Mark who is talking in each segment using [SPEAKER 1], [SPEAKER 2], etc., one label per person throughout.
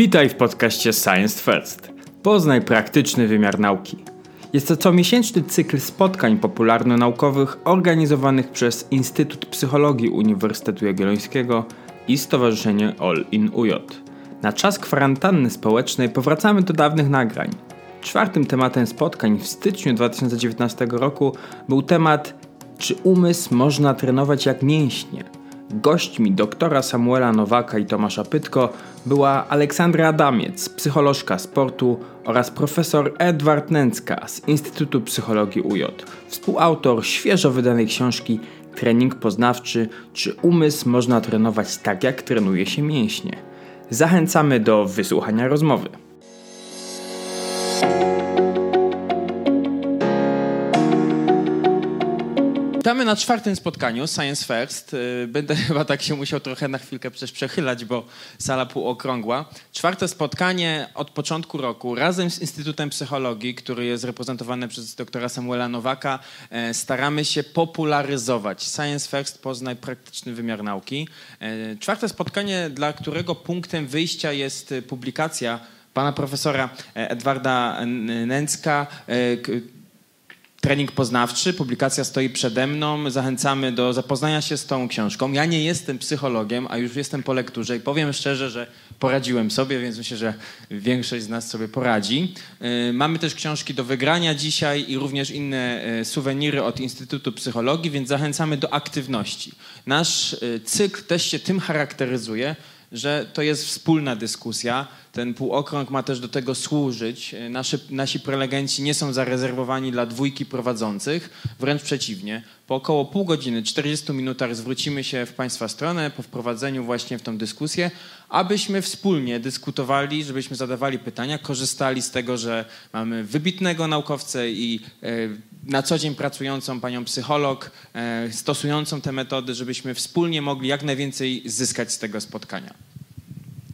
[SPEAKER 1] Witaj w podcaście Science First. Poznaj praktyczny wymiar nauki. Jest to comiesięczny cykl spotkań popularno-naukowych organizowanych przez Instytut Psychologii Uniwersytetu Jagiellońskiego i Stowarzyszenie All in UJ. Na czas kwarantanny społecznej powracamy do dawnych nagrań. Czwartym tematem spotkań w styczniu 2019 roku był temat czy umysł można trenować jak mięśnie? Gośćmi doktora Samuela Nowaka i Tomasza Pytko była Aleksandra Adamiec, psycholożka sportu oraz profesor Edward Nęcka z Instytutu Psychologii UJ, współautor świeżo wydanej książki Trening poznawczy, czy umysł można trenować tak jak trenuje się mięśnie. Zachęcamy do wysłuchania rozmowy. Witamy na czwartym spotkaniu Science First. Y, będę chyba tak się musiał trochę na chwilkę też przechylać, bo sala półokrągła. Czwarte spotkanie od początku roku razem z Instytutem Psychologii, który jest reprezentowany przez doktora Samuela Nowaka, e, staramy się popularyzować Science First, poznaj praktyczny wymiar nauki. E, czwarte spotkanie, dla którego punktem wyjścia jest publikacja pana profesora e, Edwarda Nęcka, Trening poznawczy, publikacja stoi przede mną. Zachęcamy do zapoznania się z tą książką. Ja nie jestem psychologiem, a już jestem po lekturze i powiem szczerze, że poradziłem sobie, więc myślę, że większość z nas sobie poradzi. Y, mamy też książki do wygrania dzisiaj i również inne y, suweniry od Instytutu Psychologii, więc zachęcamy do aktywności. Nasz y, cykl też się tym charakteryzuje, że to jest wspólna dyskusja. Ten półokrąg ma też do tego służyć. Naszy, nasi prelegenci nie są zarezerwowani dla dwójki prowadzących, wręcz przeciwnie. Po około pół godziny, 40 minutach zwrócimy się w Państwa stronę po wprowadzeniu właśnie w tą dyskusję, abyśmy wspólnie dyskutowali, żebyśmy zadawali pytania, korzystali z tego, że mamy wybitnego naukowcę i e, na co dzień pracującą panią psycholog, e, stosującą te metody, żebyśmy wspólnie mogli jak najwięcej zyskać z tego spotkania.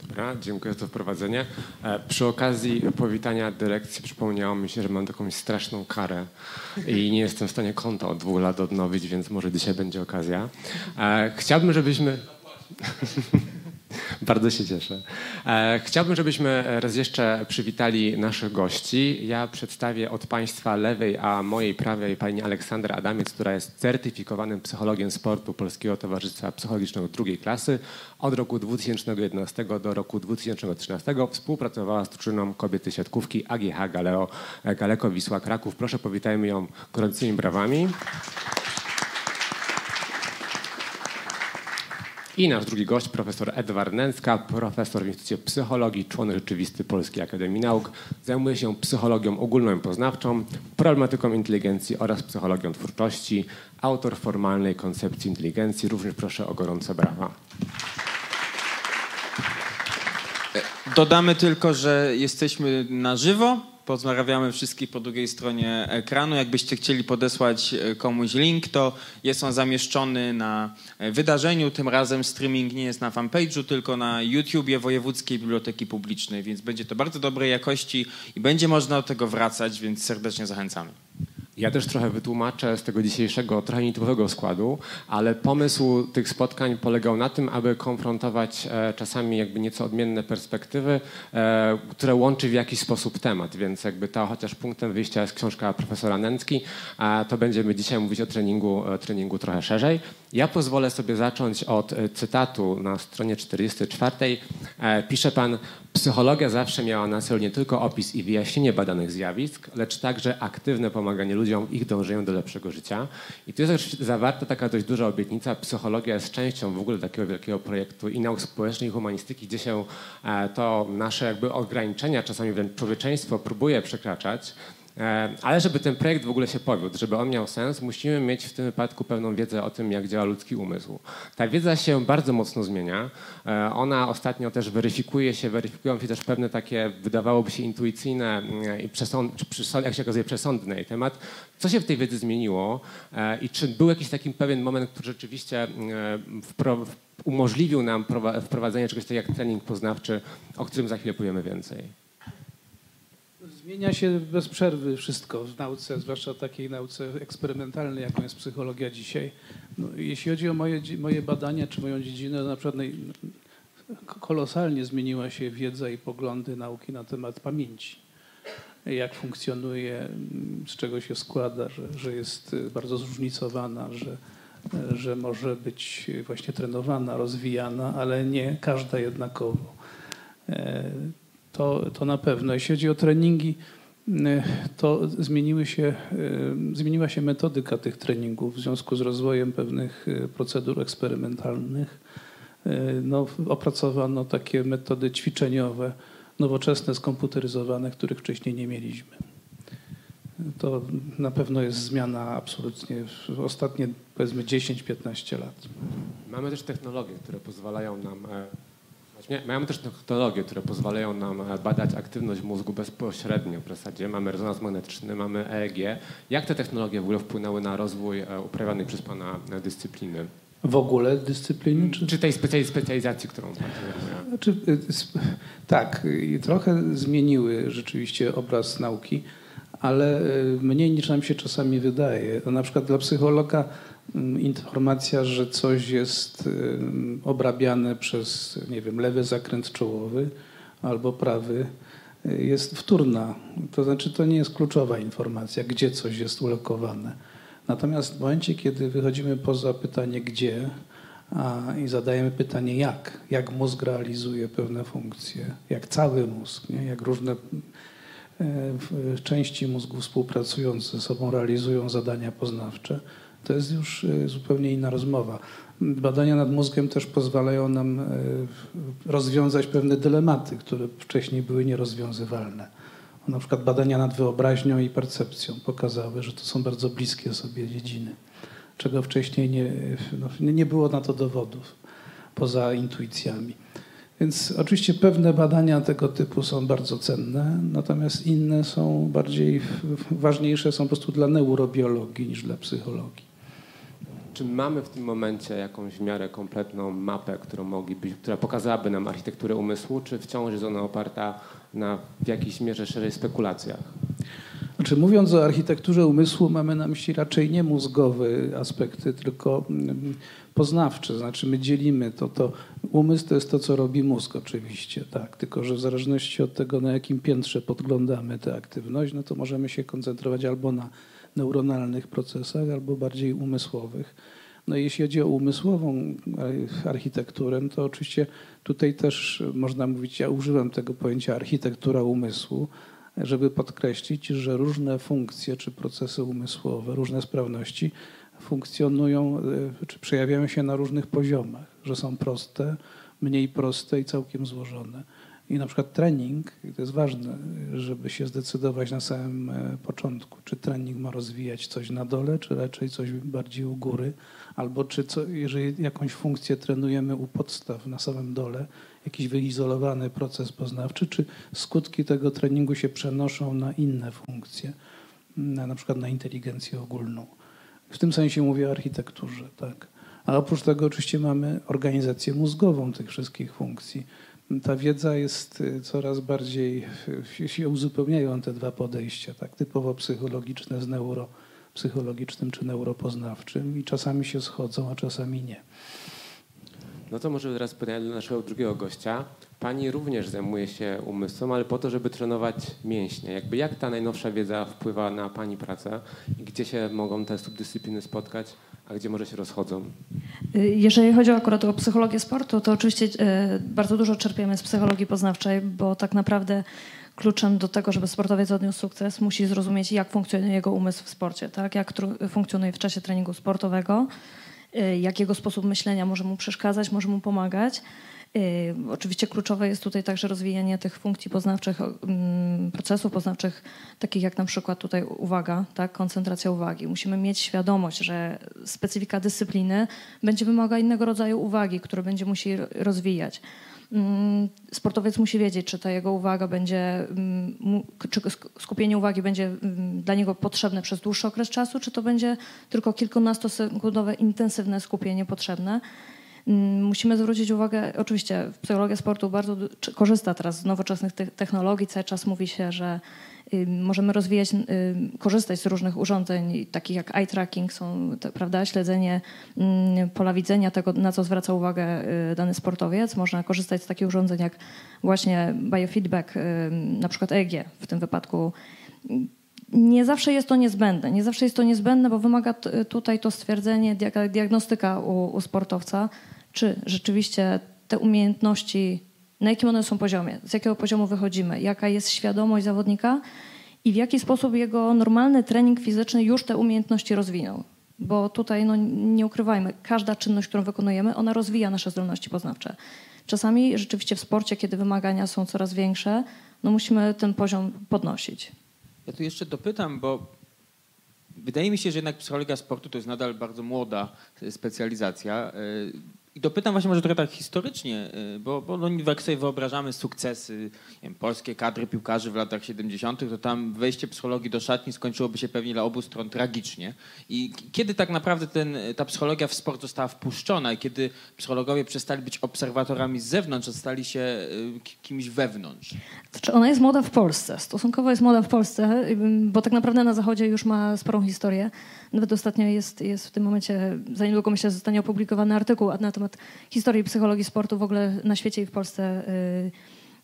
[SPEAKER 2] Dobra, dziękuję za to wprowadzenie. E, przy okazji powitania dyrekcji przypomniało mi się, że mam taką straszną karę i nie jestem w stanie konta od dwóch lat odnowić, więc może dzisiaj będzie okazja. E, chciałbym, żebyśmy... Bardzo się cieszę. E, chciałbym, żebyśmy raz jeszcze przywitali naszych gości. Ja przedstawię od Państwa lewej, a mojej prawej pani Aleksandra Adamiec, która jest certyfikowanym psychologiem sportu Polskiego Towarzystwa Psychologicznego drugiej klasy. Od roku 2011 do roku 2013 współpracowała z drużyną kobiety siatkówki AGH Galeo, Galeko Wisła Kraków. Proszę powitajmy ją gorącymi brawami. I nasz drugi gość, profesor Edward Nęcka, profesor w Instytucie Psychologii, członek rzeczywisty Polskiej Akademii Nauk. Zajmuje się psychologią ogólną i poznawczą, problematyką inteligencji oraz psychologią twórczości. Autor formalnej koncepcji inteligencji. Również proszę o gorące brawa.
[SPEAKER 1] Dodamy tylko, że jesteśmy na żywo pozdrawiamy wszystkich po drugiej stronie ekranu. Jakbyście chcieli podesłać e, komuś link, to jest on zamieszczony na e, wydarzeniu. Tym razem streaming nie jest na fanpage'u, tylko na YouTubie Wojewódzkiej Biblioteki Publicznej, więc będzie to bardzo dobrej jakości i będzie można do tego wracać, więc serdecznie zachęcamy.
[SPEAKER 2] Ja też trochę wytłumaczę z tego dzisiejszego trochę nietypowego składu, ale pomysł tych spotkań polegał na tym, aby konfrontować e, czasami jakby nieco odmienne perspektywy, e, które łączy w jakiś sposób temat, więc jakby to chociaż punktem wyjścia jest książka profesora Nęcki, a to będziemy dzisiaj mówić o treningu, e, treningu trochę szerzej. Ja pozwolę sobie zacząć od cytatu na stronie 44. E, pisze pan, psychologia zawsze miała na celu nie tylko opis i wyjaśnienie badanych zjawisk, lecz także aktywne pomaganie ludziom ich dążeniu do lepszego życia. I tu jest też zawarta taka dość duża obietnica. Psychologia jest częścią w ogóle takiego wielkiego projektu i nauk społecznych i humanistyki, gdzie się e, to nasze jakby ograniczenia, czasami wręcz człowieczeństwo próbuje przekraczać. E, ale żeby ten projekt w ogóle się powiódł, żeby on miał sens, musimy mieć w tym wypadku pewną wiedzę o tym, jak działa ludzki umysł. Ta wiedza się bardzo mocno zmienia. E, ona ostatnio też weryfikuje się, weryfikują się też pewne takie, wydawałoby się, intuicyjne mm, i przesąd, jak się okazuje, przesądne temat. Co się w tej wiedzy zmieniło e, i czy był jakiś taki pewien moment, który rzeczywiście umożliwił nam wprowadzenie czegoś takiego jak trening poznawczy, o którym za chwilę powiemy więcej?
[SPEAKER 3] Zmienia się bez przerwy wszystko w nauce, zwłaszcza takiej nauce eksperymentalnej, jaką jest psychologia dzisiaj. No, jeśli chodzi o moje, moje badania czy moją dziedzinę, na przykład kolosalnie zmieniła się wiedza i poglądy nauki na temat pamięci. Jak funkcjonuje, z czego się składa, że, że jest bardzo zróżnicowana, że, że może być właśnie trenowana, rozwijana, ale nie każda jednakowo. To, to na pewno. Jeśli chodzi o treningi, to zmieniły się, zmieniła się metodyka tych treningów w związku z rozwojem pewnych procedur eksperymentalnych. No, opracowano takie metody ćwiczeniowe, nowoczesne, skomputeryzowane, których wcześniej nie mieliśmy. To na pewno jest zmiana absolutnie w ostatnie powiedzmy 10-15 lat.
[SPEAKER 2] Mamy też technologie, które pozwalają nam Mamy też technologie, które pozwalają nam badać aktywność mózgu bezpośrednio w zasadzie. Mamy rezonans magnetyczny, mamy EEG. Jak te technologie w ogóle wpłynęły na rozwój uprawianej przez Pana dyscypliny?
[SPEAKER 3] W ogóle dyscypliny?
[SPEAKER 2] Czy, czy tej specjalizacji, którą Pan zajmuje?
[SPEAKER 3] Znaczy, tak, trochę zmieniły rzeczywiście obraz nauki, ale mniej niż nam się czasami wydaje. Na przykład dla psychologa informacja, że coś jest obrabiane przez, nie wiem, lewy zakręt czołowy albo prawy, jest wtórna. To znaczy, to nie jest kluczowa informacja, gdzie coś jest ulokowane. Natomiast w momencie, kiedy wychodzimy poza pytanie gdzie a, i zadajemy pytanie jak, jak mózg realizuje pewne funkcje, jak cały mózg, nie? jak różne e, części mózgu współpracujące ze sobą realizują zadania poznawcze, to jest już e, zupełnie inna rozmowa. Badania nad mózgiem też pozwalają nam e, rozwiązać pewne dylematy, które wcześniej były nierozwiązywalne. Na przykład badania nad wyobraźnią i percepcją pokazały, że to są bardzo bliskie sobie dziedziny, czego wcześniej nie, no, nie było na to dowodów poza intuicjami. Więc oczywiście pewne badania tego typu są bardzo cenne, natomiast inne są bardziej ważniejsze są po prostu dla neurobiologii niż dla psychologii.
[SPEAKER 2] Czy mamy w tym momencie jakąś w miarę kompletną mapę, którą mogliby, która pokazałaby nam architekturę umysłu, czy wciąż jest ona oparta na w jakiejś mierze szerzej spekulacjach?
[SPEAKER 3] Znaczy, mówiąc o architekturze umysłu, mamy na myśli raczej nie mózgowe aspekty, tylko mm, poznawcze. Znaczy, my dzielimy to, to. Umysł to jest to, co robi mózg, oczywiście, tak. Tylko, że w zależności od tego, na jakim piętrze podglądamy tę aktywność, no to możemy się koncentrować albo na neuronalnych procesach, albo bardziej umysłowych. No jeśli chodzi o umysłową architekturę, to oczywiście tutaj też można mówić, ja używam tego pojęcia architektura umysłu, żeby podkreślić, że różne funkcje czy procesy umysłowe, różne sprawności funkcjonują e, czy przejawiają się na różnych poziomach, że są proste, mniej proste i całkiem złożone. I na przykład trening, to jest ważne, żeby się zdecydować na samym e, początku, czy trening ma rozwijać coś na dole, czy raczej coś bardziej u góry, albo czy co, jeżeli jakąś funkcję trenujemy u podstaw na samym dole, jakiś wyizolowany proces poznawczy, czy skutki tego treningu się przenoszą na inne funkcje, na, na przykład na inteligencję ogólną. W tym sensie mówię o architekturze, tak. A oprócz tego oczywiście mamy organizację mózgową tych wszystkich funkcji ta wiedza jest y, coraz bardziej, y, się uzupełniają te dwa podejścia, tak typowo psychologiczne z neuropsychologicznym czy neuropoznawczym i czasami się schodzą, a czasami nie.
[SPEAKER 2] No to może teraz pytanie do naszego drugiego gościa. Pani również zajmuje się umysłem, ale po to, żeby trenować mięśnie. Jakby jak ta najnowsza wiedza wpływa na Pani pracę i gdzie się mogą te subdyscypliny spotkać, a gdzie może się rozchodzą?
[SPEAKER 4] Y, jeżeli chodzi akurat o psychologię sportu, to oczywiście y, bardzo dużo czerpiemy z psychologii poznawczej, bo tak naprawdę kluczem do tego, żeby sportowiec odniósł sukces, musi zrozumieć, jak funkcjonuje jego umysł w sporcie, tak? jak funkcjonuje w czasie treningu sportowego, y, jak jego sposób myślenia może mu przeszkadzać, może mu pomagać. Y, oczywiście kluczowe jest tutaj także rozwijanie tych funkcji poznawczych, mm, procesów poznawczych, takich jak na przykład tutaj uwaga, tak, koncentracja uwagi. Musimy mieć świadomość, że specyfika dyscypliny będzie wymagała innego rodzaju uwagi, które będzie musi rozwijać. Mm, sportowiec musi wiedzieć, czy ta jego uwaga będzie, mm, czy skupienie uwagi będzie dla niego potrzebne przez dłuższy okres czasu, czy to będzie tylko kilkunastosekundowe intensywne skupienie potrzebne. Mm, musimy zwrócić uwagę, oczywiście psychologia sportu bardzo korzysta teraz z nowoczesnych technologii. Cały czas mówi się, że Możemy rozwijać, korzystać z różnych urządzeń, takich jak eye tracking, są, prawda, śledzenie mm, pola widzenia tego, na co zwraca uwagę dany sportowiec. Można korzystać z takich urządzeń jak właśnie biofeedback, na przykład EG w tym wypadku nie zawsze jest to niezbędne. Nie zawsze jest to niezbędne, bo wymaga tutaj to stwierdzenie, diagnostyka u, u sportowca, czy rzeczywiście te umiejętności, na jakim one są poziomie, z jakiego poziomu wychodzimy, jaka jest świadomość zawodnika i w jaki sposób jego normalny trening fizyczny już te umiejętności rozwinął. Bo tutaj, no, nie ukrywajmy, każda czynność, którą wykonujemy, ona rozwija nasze zdolności poznawcze. Czasami rzeczywiście w sporcie, kiedy wymagania są coraz większe, no musimy ten poziom podnosić.
[SPEAKER 1] Ja tu jeszcze dopytam, bo wydaje mi się, że jednak psychologia sportu to jest nadal bardzo młoda specjalizacja. I dopytam właśnie może trochę tak historycznie, y, bo, bo no, jak sobie wyobrażamy sukcesy wiem, polskie kadry piłkarzy w latach 70., to tam wejście psychologii do szatni skończyłoby się pewnie dla obu stron tragicznie. I kiedy tak naprawdę ten, ta psychologia w sport została wpuszczona i kiedy psychologowie przestali być obserwatorami z zewnątrz, a stali się y, kimś wewnątrz?
[SPEAKER 4] Znaczy ona jest młoda w Polsce, stosunkowo jest młoda w Polsce, bo tak naprawdę na Zachodzie już ma sporą historię. Nawet ostatnio jest, jest w tym momencie, za niedługo myślę, zostanie opublikowany artykuł na temat historii psychologii sportu w ogóle na świecie i w Polsce. Y,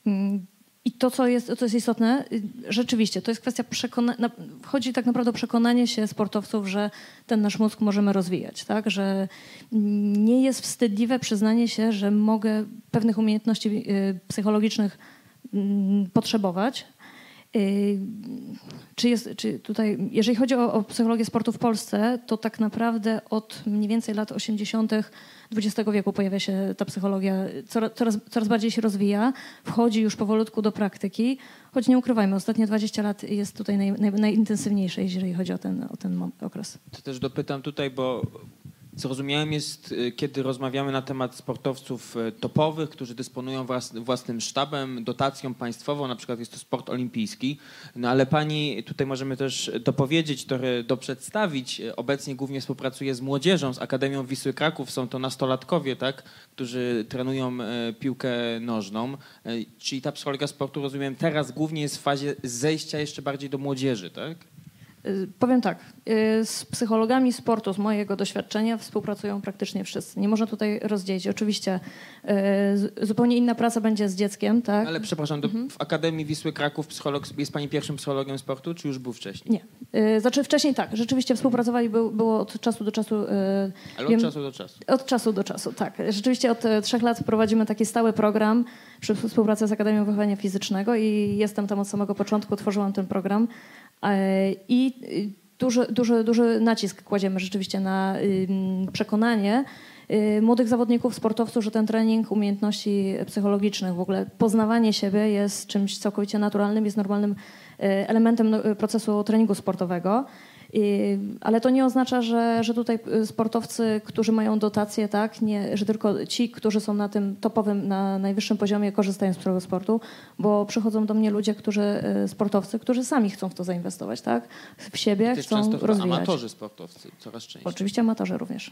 [SPEAKER 4] mm, I to, co jest, co jest istotne, y, rzeczywiście, to jest kwestia przekonania, chodzi tak naprawdę o przekonanie się sportowców, że ten nasz mózg możemy rozwijać, tak? że nie jest wstydliwe przyznanie się, że mogę pewnych umiejętności y, psychologicznych mm, potrzebować, Y, czy jest, czy tutaj, jeżeli chodzi o, o, psychologię sportu w Polsce, to tak naprawdę od mniej więcej lat 80. XX wieku pojawia się ta psychologia, coraz, coraz, coraz bardziej się rozwija, wchodzi już powolutku do praktyki, choć nie ukrywajmy, ostatnie 20 lat jest tutaj naj, naj, najintensywniejsze, jeżeli chodzi o ten, o ten okres.
[SPEAKER 1] To też dopytam tutaj, bo Zrozumiałem jest, y, kiedy rozmawiamy na temat sportowców y, topowych, którzy dysponują własnym sztabem, dotacją państwową, na przykład jest to sport olimpijski. No ale pani, tutaj możemy też dopowiedzieć, doprzedstawić, y, obecnie głównie współpracuje z młodzieżą, z Akademią Wisły Kraków. Są to nastolatkowie, tak, którzy trenują piłkę nożną. Czyli ta psychologia sportu, rozumiem, teraz głównie jest w fazie zejścia jeszcze bardziej do młodzieży, tak?
[SPEAKER 4] Y, powiem tak, y, z psychologami sportu, z mojego doświadczenia współpracują praktycznie wszyscy. Nie można tutaj rozdzielić. Oczywiście y, zupełnie inna praca będzie z dzieckiem, tak?
[SPEAKER 1] Ale przepraszam, mhm. w Akademii Wisły Kraków psycholog, jest pani pierwszym psychologiem sportu, czy już był wcześniej?
[SPEAKER 4] Nie. Znaczy wcześniej tak, rzeczywiście współpracowali, było od czasu do czasu.
[SPEAKER 1] Ale wiem, od czasu do czasu?
[SPEAKER 4] Od czasu do czasu, tak. Rzeczywiście od trzech lat prowadzimy taki stały program przy współpracy z Akademią Wychowania Fizycznego i jestem tam od samego początku, tworzyłam ten program. E, I duży, duży, duży nacisk kładziemy rzeczywiście na przekonanie y, młodych zawodników, sportowców, że ten trening umiejętności psychologicznych, w ogóle poznawanie siebie jest czymś całkowicie naturalnym, jest normalnym e, elementem no, procesu treningu sportowego. Ale to nie oznacza, że, że tutaj y, sportowcy, którzy mają dotacje, tak, nie, że tylko ci, którzy są na tym topowym, na najwyższym poziomie, korzystają z tego sportu, bo przychodzą do mnie ludzie, którzy, y, sportowcy, którzy sami chcą w to zainwestować, tak, w siebie, chcą
[SPEAKER 1] często
[SPEAKER 4] rozwijać.
[SPEAKER 1] amatorzy sportowcy, coraz częściej.
[SPEAKER 4] Oczywiście amatorzy również.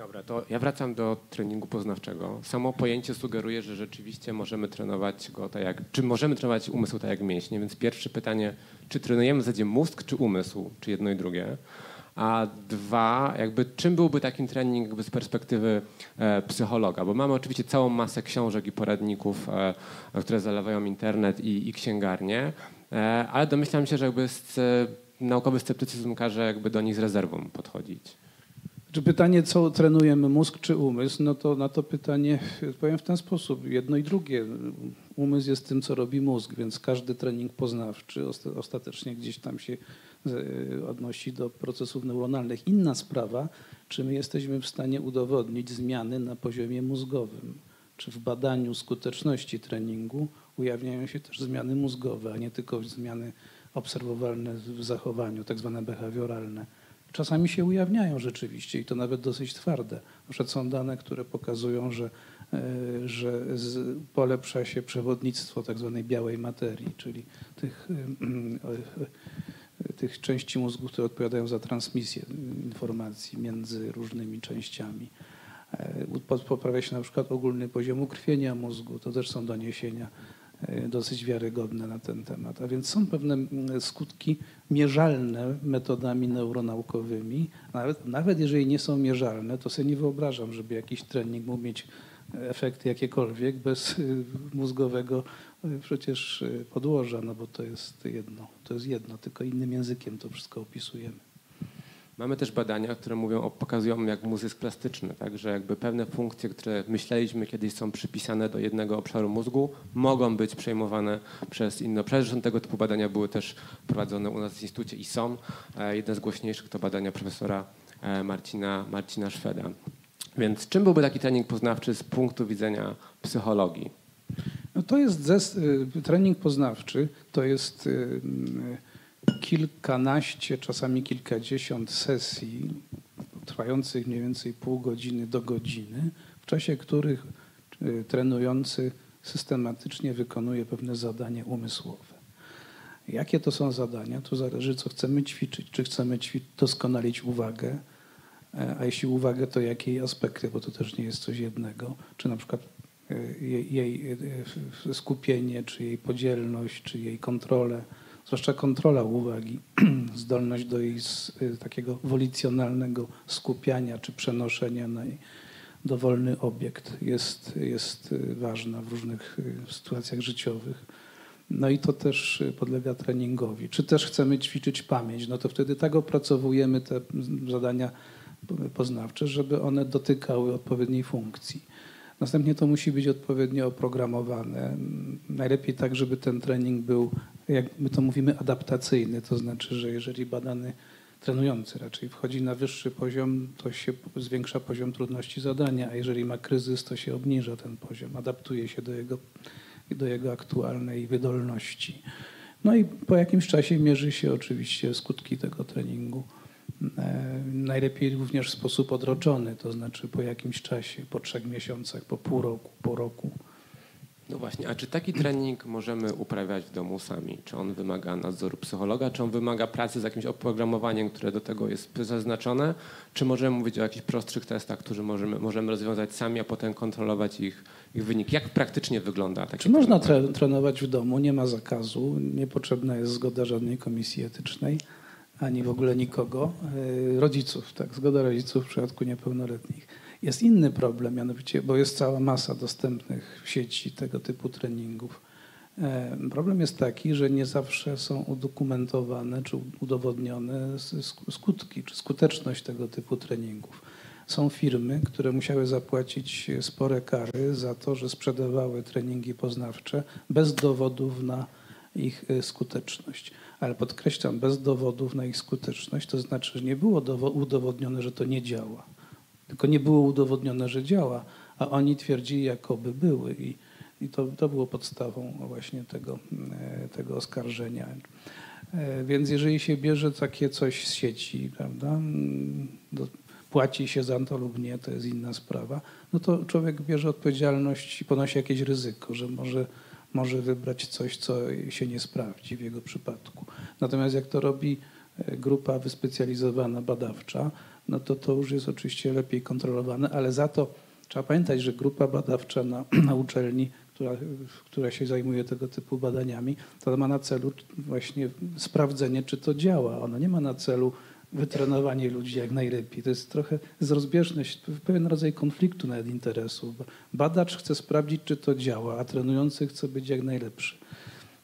[SPEAKER 2] Dobra, to ja wracam do treningu poznawczego. Samo pojęcie sugeruje, że rzeczywiście możemy trenować go tak jak, czy możemy trenować umysł tak jak mięśnie, więc pierwsze pytanie, czy trenujemy w zasadzie mózg czy umysł, czy jedno i drugie? A dwa, jakby czym byłby taki trening jakby z perspektywy e, psychologa? Bo mamy oczywiście całą masę książek i poradników, e, które zalewają internet i, i księgarnie, e, ale domyślam się, że jakby z, naukowy sceptycyzm każe jakby do nich z rezerwą podchodzić.
[SPEAKER 3] Czy pytanie, co trenujemy, mózg czy umysł? No to na to pytanie powiem w ten sposób. Jedno i drugie. Umysł jest tym, co robi mózg, więc każdy trening poznawczy ostatecznie gdzieś tam się e, odnosi do procesów neuronalnych. Inna sprawa, czy my jesteśmy w stanie udowodnić zmiany na poziomie mózgowym. Czy w badaniu skuteczności treningu ujawniają się też zmiany mózgowe, a nie tylko zmiany obserwowalne w zachowaniu, tak zwane behawioralne czasami się ujawniają rzeczywiście i to nawet dosyć twarde. Na są dane, które pokazują, że, e, że polepsza się przewodnictwo tak zwanej białej materii, czyli tych, e, e, tych części mózgu, które odpowiadają za transmisję informacji między różnymi częściami. Poprawia się na przykład ogólny poziom ukrwienia mózgu, to też są doniesienia dosyć wiarygodne na ten temat. A więc są pewne mm, skutki mierzalne metodami neuronaukowymi. Nawet, nawet jeżeli nie są mierzalne, to sobie nie wyobrażam, żeby jakiś trening mógł mieć efekty jakiekolwiek bez y, mózgowego y, przecież y, podłoża, no bo to jest jedno, to jest jedno, tylko innym językiem to wszystko opisujemy.
[SPEAKER 2] Mamy też badania, które mówią, pokazują, jak mózg jest plastyczny, tak? że jakby pewne funkcje, które myśleliśmy kiedyś są przypisane do jednego obszaru mózgu, mogą być przejmowane przez inne obszary. Zresztą tego typu badania były też prowadzone u nas w Instytucie i są. E, jedne z głośniejszych to badania profesora e, Marcina, Marcina Szweda. Więc czym byłby taki trening poznawczy z punktu widzenia psychologii?
[SPEAKER 3] No to jest y, trening poznawczy, to jest y, y, kilkanaście, czasami kilkadziesiąt sesji trwających mniej więcej pół godziny do godziny, w czasie których trenujący systematycznie wykonuje pewne zadania umysłowe. Jakie to są zadania? To zależy, co chcemy ćwiczyć. Czy chcemy ćwiczyć, doskonalić uwagę, E, a jeśli uwagę, to jakiej aspekty, bo to też nie jest coś jednego, czy na przykład e, jej, jej e, skupienie, czy jej podzielność, czy jej kontrolę, zwłaszcza kontrola uwagi, zdolność do jej takiego wolicjonalnego skupiania, czy przenoszenia na dowolny obiekt jest, jest ważna w różnych sytuacjach życiowych. No i to też podlega treningowi. Czy też chcemy ćwiczyć pamięć, no to wtedy tak opracowujemy te zadania poznawcze, żeby one dotykały odpowiedniej funkcji. Następnie to musi być odpowiednio oprogramowane. Najlepiej tak, żeby ten trening był, jak my to mówimy, adaptacyjny. To znaczy, że jeżeli badany trenujący raczej wchodzi na wyższy poziom, to się zwiększa poziom trudności zadania, a jeżeli ma kryzys, to się obniża ten poziom, adaptuje się do jego, do jego aktualnej wydolności. No i po jakimś czasie mierzy się oczywiście skutki tego treningu. E, najlepiej również w sposób odroczony, to znaczy po jakimś czasie, po trzech miesiącach, po pół roku, po roku.
[SPEAKER 2] No właśnie, a czy taki trening możemy uprawiać w domu sami? Czy on wymaga nadzoru psychologa, czy on wymaga pracy z jakimś oprogramowaniem, które do tego jest zaznaczone? Czy możemy mówić o jakichś prostszych testach, które możemy, możemy rozwiązać sami, a potem kontrolować ich, ich wynik? Jak praktycznie wygląda taki
[SPEAKER 3] Czy można tre trenować w domu? Nie ma zakazu, niepotrzebna jest zgoda żadnej komisji etycznej ani w ogóle nikogo, e, rodziców, tak, zgoda rodziców w przypadku niepełnoletnich. Jest inny problem, mianowicie, bo jest cała masa dostępnych w sieci tego typu treningów. E, problem jest taki, że nie zawsze są udokumentowane czy udowodnione skutki czy skuteczność tego typu treningów. Są firmy, które musiały zapłacić spore kary za to, że sprzedawały treningi poznawcze bez dowodów na ich e, skuteczność ale podkreślam, bez dowodów na ich skuteczność, to znaczy, że nie było udowodnione, że to nie działa, tylko nie było udowodnione, że działa, a oni twierdzili, jakoby były i, i to, to było podstawą właśnie tego, e, tego oskarżenia. E, więc jeżeli się bierze takie coś z sieci, prawda, do, płaci się za to lub nie, to jest inna sprawa, no to człowiek bierze odpowiedzialność i ponosi jakieś ryzyko, że może może wybrać coś, co się nie sprawdzi w jego przypadku. Natomiast jak to robi e, grupa wyspecjalizowana, badawcza, no to to już jest oczywiście lepiej kontrolowane, ale za to trzeba pamiętać, że grupa badawcza na, na uczelni, która, która się zajmuje tego typu badaniami, to ma na celu właśnie sprawdzenie, czy to działa. Ona nie ma na celu wytrenowanie ludzi jak najlepiej. To jest trochę z rozbieżność, pewien rodzaj konfliktu nawet interesów. Badacz chce sprawdzić, czy to działa, a trenujący chce być jak najlepszy.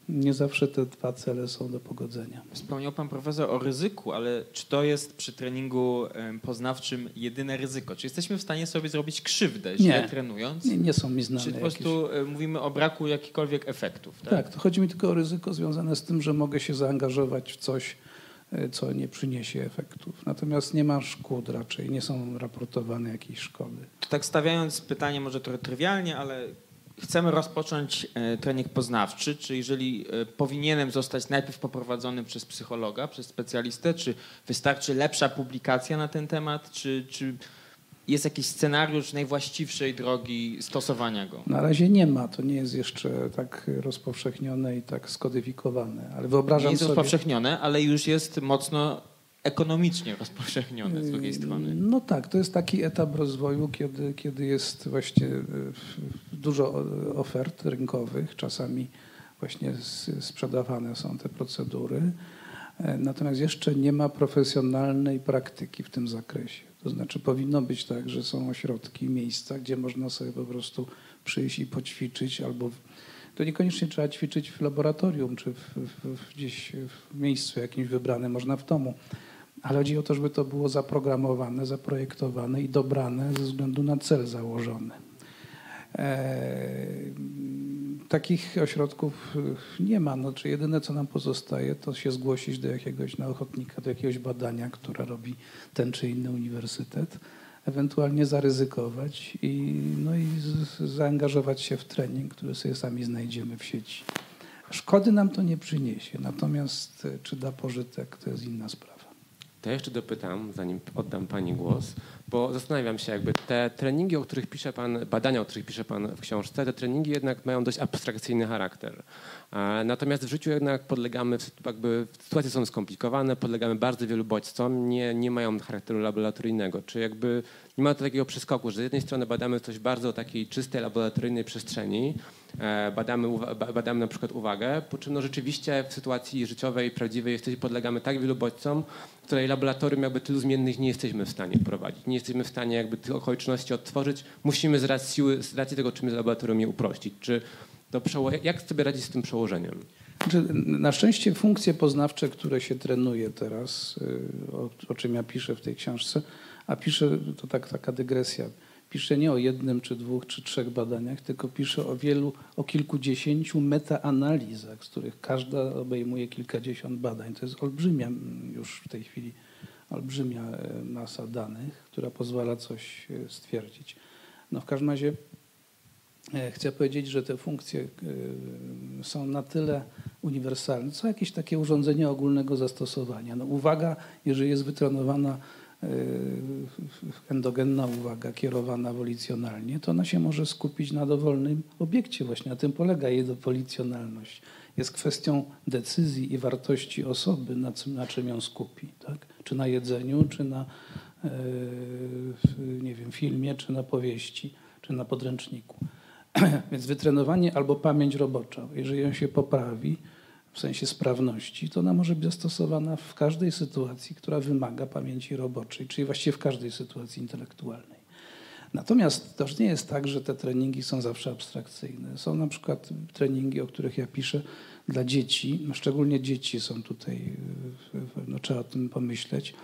[SPEAKER 3] Nie zawsze te dwa cele są do pogodzenia.
[SPEAKER 1] Wspomniał pan profesor o ryzyku, ale czy to jest przy treningu poznawczym jedyne ryzyko? Czy jesteśmy w stanie sobie zrobić krzywdę źle nie. trenując?
[SPEAKER 3] Nie, nie są mi znane.
[SPEAKER 1] Czy po prostu jakieś... mówimy o braku jakichkolwiek efektów?
[SPEAKER 3] Tak? tak, to chodzi mi tylko o ryzyko związane z tym, że mogę się zaangażować w coś, co nie przyniesie efektów. Natomiast nie ma szkód raczej, nie są raportowane jakieś szkody.
[SPEAKER 1] Tak stawiając pytanie może trochę trywialnie, ale chcemy rozpocząć e, trening poznawczy, czy jeżeli e, powinienem zostać najpierw poprowadzony przez psychologa, przez specjalistę, czy wystarczy lepsza publikacja na ten temat, czy, czy jest jakiś scenariusz najwłaściwszej drogi stosowania go?
[SPEAKER 3] Na razie nie ma. To nie jest jeszcze tak rozpowszechnione i tak skodyfikowane. Ale wyobrażam
[SPEAKER 1] nie jest
[SPEAKER 3] sobie...
[SPEAKER 1] rozpowszechnione, ale już jest mocno ekonomicznie rozpowszechnione z drugiej strony.
[SPEAKER 3] No tak, to jest taki etap rozwoju, kiedy, kiedy jest właśnie e, dużo ofert rynkowych, czasami właśnie sprzedawane są te procedury. E, natomiast jeszcze nie ma profesjonalnej praktyki w tym zakresie. To znaczy powinno być tak, że są ośrodki, miejsca, gdzie można sobie po prostu przyjść i poćwiczyć albo to niekoniecznie trzeba ćwiczyć w laboratorium czy w, w, gdzieś w miejscu jakimś wybranym, można w domu. Ale chodzi o to, żeby to było zaprogramowane, zaprojektowane i dobrane ze względu na cel założony. Eee, takich ośrodków nie ma. No, czy jedyne, co nam pozostaje, to się zgłosić do jakiegoś na ochotnika, do jakiegoś badania, które robi ten czy inny uniwersytet, ewentualnie zaryzykować i, no i zaangażować się w trening, który sobie sami znajdziemy w sieci. Szkody nam to nie przyniesie, natomiast czy da pożytek, to jest inna sprawa.
[SPEAKER 2] To ja jeszcze dopytam, zanim oddam Pani głos, bo zastanawiam się, jakby te treningi, o których pisze Pan, badania, o których pisze Pan w książce, te treningi jednak mają dość abstrakcyjny charakter. Natomiast w życiu jednak podlegamy, jakby sytuacje są skomplikowane, podlegamy bardzo wielu bodźcom, nie, nie mają charakteru laboratoryjnego. Czy jakby nie ma takiego przeskoku, że z jednej strony badamy coś bardzo takiej czystej laboratoryjnej przestrzeni, badamy, badamy na przykład uwagę, po czym no rzeczywiście w sytuacji życiowej, prawdziwej jesteśmy, podlegamy tak wielu bodźcom, której laboratorium jakby tylu zmiennych nie jesteśmy w stanie wprowadzić. Nie jesteśmy w stanie jakby tych okoliczności odtworzyć. Musimy z racji, z racji tego, czym jest laboratorium, je uprościć. Czy to jak sobie radzić z tym przełożeniem?
[SPEAKER 3] Znaczy, na szczęście funkcje poznawcze, które się trenuje teraz, y, o, o czym ja piszę w tej książce, a piszę, to tak, taka dygresja, piszę nie o jednym, czy dwóch, czy trzech badaniach, tylko piszę o wielu, o kilkudziesięciu metaanalizach, z których każda obejmuje kilkadziesiąt badań. To jest olbrzymia już w tej chwili, olbrzymia e, masa danych, która pozwala coś e, stwierdzić. No w każdym razie e, chcę powiedzieć, że te funkcje są na tyle uniwersalne, co jakieś takie urządzenie ogólnego zastosowania. No uwaga, jeżeli jest wytrenowana endogenna uwaga kierowana wolicjonalnie, to ona się może skupić na dowolnym obiekcie. Właśnie na tym polega jej wolicjonalność. Jest kwestią decyzji i wartości osoby, na czym, na czym ją skupi. Tak? Czy na jedzeniu, czy na e, nie wiem, filmie, czy na powieści, czy na podręczniku. Więc wytrenowanie albo pamięć robocza, jeżeli ją się poprawi, w sensie sprawności, to ona może być zastosowana w każdej sytuacji, która wymaga pamięci roboczej, czyli właściwie w każdej sytuacji intelektualnej. Natomiast to już nie jest tak, że te treningi są zawsze abstrakcyjne. Są na przykład treningi, o których ja piszę dla dzieci, szczególnie dzieci są tutaj, no trzeba o tym pomyśleć,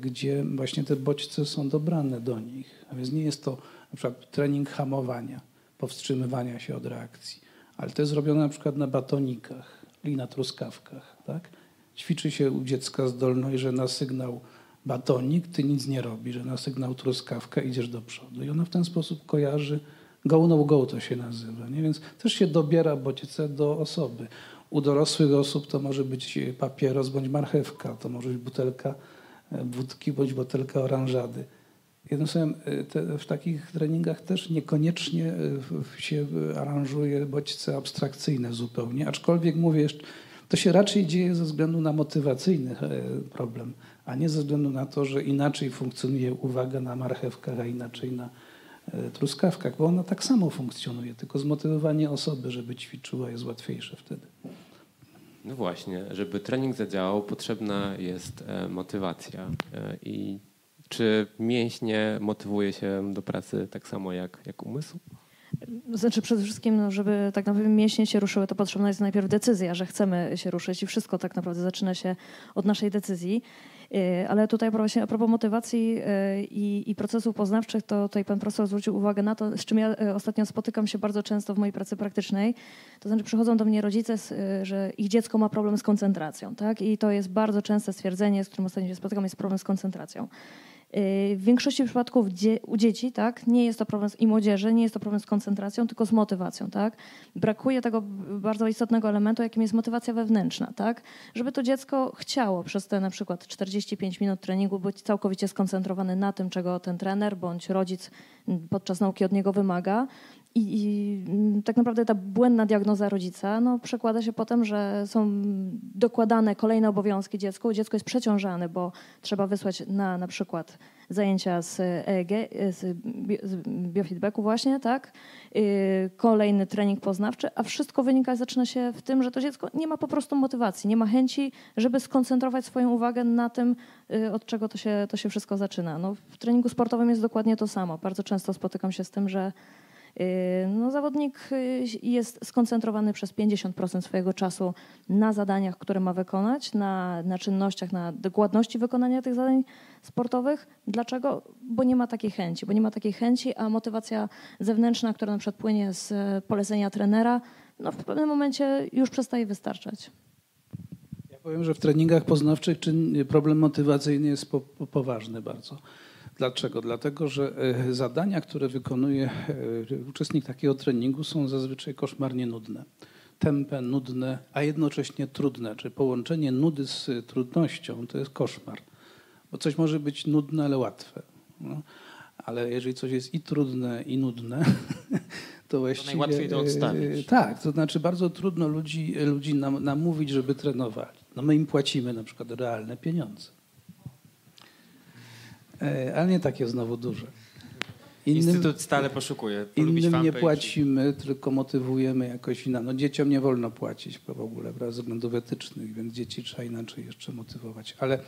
[SPEAKER 3] gdzie właśnie te bodźce są dobrane do nich. A więc nie jest to na przykład trening hamowania, powstrzymywania się od reakcji ale to jest robione na przykład na batonikach na truskawkach. Tak? Ćwiczy się u dziecka zdolność, że na sygnał batonik ty nic nie robisz, że na sygnał truskawka idziesz do przodu. I ona w ten sposób kojarzy, go no go to się nazywa. Nie? Więc też się dobiera bodźce do osoby. U dorosłych osób to może być papieros bądź marchewka, to może być butelka e, wódki bądź butelka oranżady. Jednym słowem, y, te, w takich treningach też niekoniecznie y, się aranżuje bodźce abstrakcyjne zupełnie, aczkolwiek mówię, to się raczej dzieje ze względu na motywacyjny e, problem, a nie ze względu na to, że inaczej funkcjonuje uwaga na marchewkach, a inaczej na e, truskawkach, bo ona tak samo funkcjonuje, tylko zmotywowanie osoby, żeby ćwiczyła jest łatwiejsze wtedy.
[SPEAKER 2] No właśnie, żeby trening zadziałał, potrzebna jest e, motywacja i czy mięśnie motywuje się do pracy tak samo jak, jak umysł?
[SPEAKER 4] Znaczy przede wszystkim, no, żeby tak naprawdę mięśnie się ruszyły, to potrzebna jest najpierw decyzja, że chcemy się ruszyć i wszystko tak naprawdę zaczyna się od naszej decyzji. Y, ale tutaj właśnie a propos motywacji y, i, i procesów poznawczych, to tutaj pan profesor zwrócił uwagę na to, z czym ja y, ostatnio spotykam się bardzo często w mojej pracy praktycznej. To znaczy przychodzą do mnie rodzice, że ich dziecko ma problem z koncentracją. Tak? I to jest bardzo częste stwierdzenie, z którym ostatnio się spotykam, jest problem z koncentracją. W większości przypadków u dzieci tak, nie jest to problem z, i młodzieży, nie jest to problem z koncentracją, tylko z motywacją. Tak? Brakuje tego bardzo istotnego elementu, jakim jest motywacja wewnętrzna. Tak? Żeby to dziecko chciało przez te na przykład 45 minut treningu być całkowicie skoncentrowany na tym, czego ten trener bądź rodzic podczas nauki od niego wymaga I, I, mm, tak naprawdę ta błędna diagnoza rodzica no, przekłada się potem, że są dokładane kolejne obowiązki dziecku. Dziecko jest przeciążane, bo trzeba wysłać na na przykład zajęcia z EEG, z, biofeedbacku właśnie, tak? Y, kolejny trening poznawczy, a wszystko wynika, zaczyna się w tym, że to dziecko nie ma po prostu motywacji, nie ma chęci, żeby skoncentrować swoją uwagę na tym, y, od czego to się, to się wszystko zaczyna. No, w treningu sportowym jest dokładnie to samo. Bardzo często spotykam się z tym, że no, zawodnik y, jest skoncentrowany przez 50% swojego czasu na zadaniach, które ma wykonać, na, na czynnościach, na dokładności wykonania tych zadań sportowych. Dlaczego? Bo nie ma takiej chęci, bo nie ma takiej chęci, a motywacja zewnętrzna, która na przykład płynie z polecenia trenera, no, w pewnym momencie już przestaje wystarczać.
[SPEAKER 3] Ja powiem, że w treningach poznawczych problem motywacyjny jest po, po, poważny bardzo. Dlaczego? Dlatego, że e, zadania, które wykonuje e, uczestnik takiego treningu są zazwyczaj koszmarnie nudne. Tempe, nudne, a jednocześnie trudne. Czyli połączenie nudy z trudnością to jest koszmar. Bo coś może być nudne, ale łatwe. No. Ale jeżeli coś jest i trudne, i nudne, to właściwie...
[SPEAKER 1] To najłatwiej to odstawić.
[SPEAKER 3] E, tak, to znaczy bardzo trudno ludzi, ludzi nam, namówić, żeby trenowali. No my im płacimy na przykład realne pieniądze. E, ale nie takie znowu duże.
[SPEAKER 1] Innym, Instytut stale poszukuje.
[SPEAKER 3] Innym nie płacimy, tylko motywujemy jakoś inaczej. No dzieciom nie wolno płacić w ogóle ze względów etycznych, więc dzieci trzeba inaczej jeszcze motywować. Ale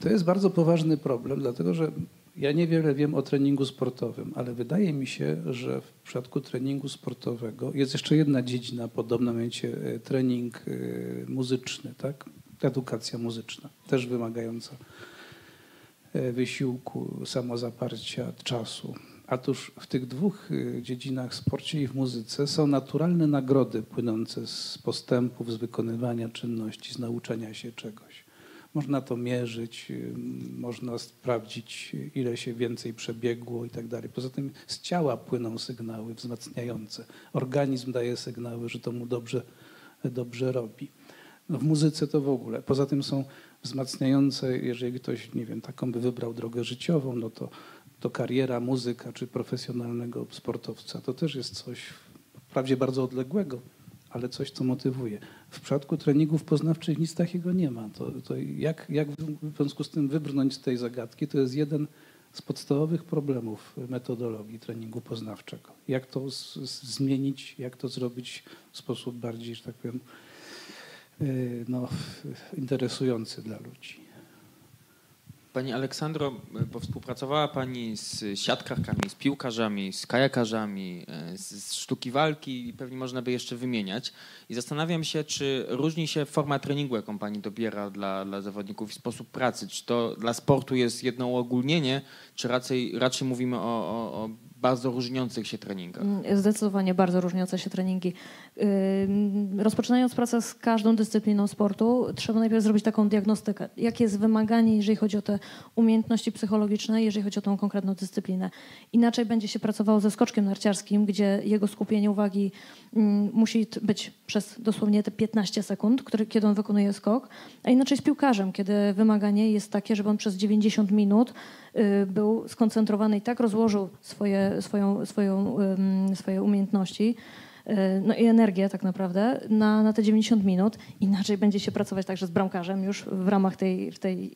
[SPEAKER 3] to jest bardzo poważny problem, dlatego że ja niewiele wiem o treningu sportowym, ale wydaje mi się, że w przypadku treningu sportowego jest jeszcze jedna dziedzina podobna, mianowicie e, trening e, muzyczny, tak? Edukacja muzyczna, też wymagająca wysiłku, samozaparcia, czasu. Otóż w tych dwóch e, dziedzinach, sporcie i w muzyce, są naturalne nagrody płynące z postępów, z wykonywania czynności, z nauczania się czegoś. Można to mierzyć, e, można sprawdzić, ile się więcej przebiegło i tak dalej. Poza tym z ciała płyną sygnały wzmacniające. Organizm daje sygnały, że to mu dobrze, dobrze robi. No w muzyce to w ogóle. Poza tym są wzmacniające, jeżeli ktoś, nie wiem, taką by wybrał drogę życiową, no to, to kariera muzyka czy profesjonalnego sportowca to też jest coś wprawdzie bardzo odległego, ale coś, co motywuje. W przypadku treningów poznawczych nic takiego nie ma. To, to jak, jak w związku z tym wybrnąć z tej zagadki, to jest jeden z podstawowych problemów metodologii treningu poznawczego. Jak to z, z, zmienić, jak to zrobić w sposób bardziej, że tak powiem, no, interesujący dla ludzi.
[SPEAKER 1] Pani Aleksandro, bo współpracowała Pani z siatkarkami, z piłkarzami, z kajakarzami, e, z sztuki walki i pewnie można by jeszcze wymieniać. I zastanawiam się, czy różni się forma treningu, jaką Pani dobiera dla, dla zawodników i sposób pracy. Czy to dla sportu jest jedno uogólnienie, czy raczej, raczej mówimy o, o, o bardzo różniących się treningach.
[SPEAKER 4] Mm, zdecydowanie bardzo różniące się treningi. Rozpoczynając pracę z każdą dyscypliną sportu, trzeba najpierw zrobić taką diagnostykę. Jakie jest wymaganie, jeżeli chodzi o te umiejętności psychologiczne, jeżeli chodzi o tą konkretną dyscyplinę. Inaczej będzie się pracowało ze skoczkiem narciarskim, gdzie jego skupienie uwagi musi być przez dosłownie te 15 sekund, kiedy on wykonuje skok, a inaczej z piłkarzem, kiedy wymaganie jest takie, żeby on przez 90 minut był skoncentrowany i tak rozłożył swoje, swoją, swoją, swoje umiejętności, y, no i energię tak naprawdę na, na te 90 minut. Inaczej będzie się pracować także z bramkarzem już w ramach tej, tej,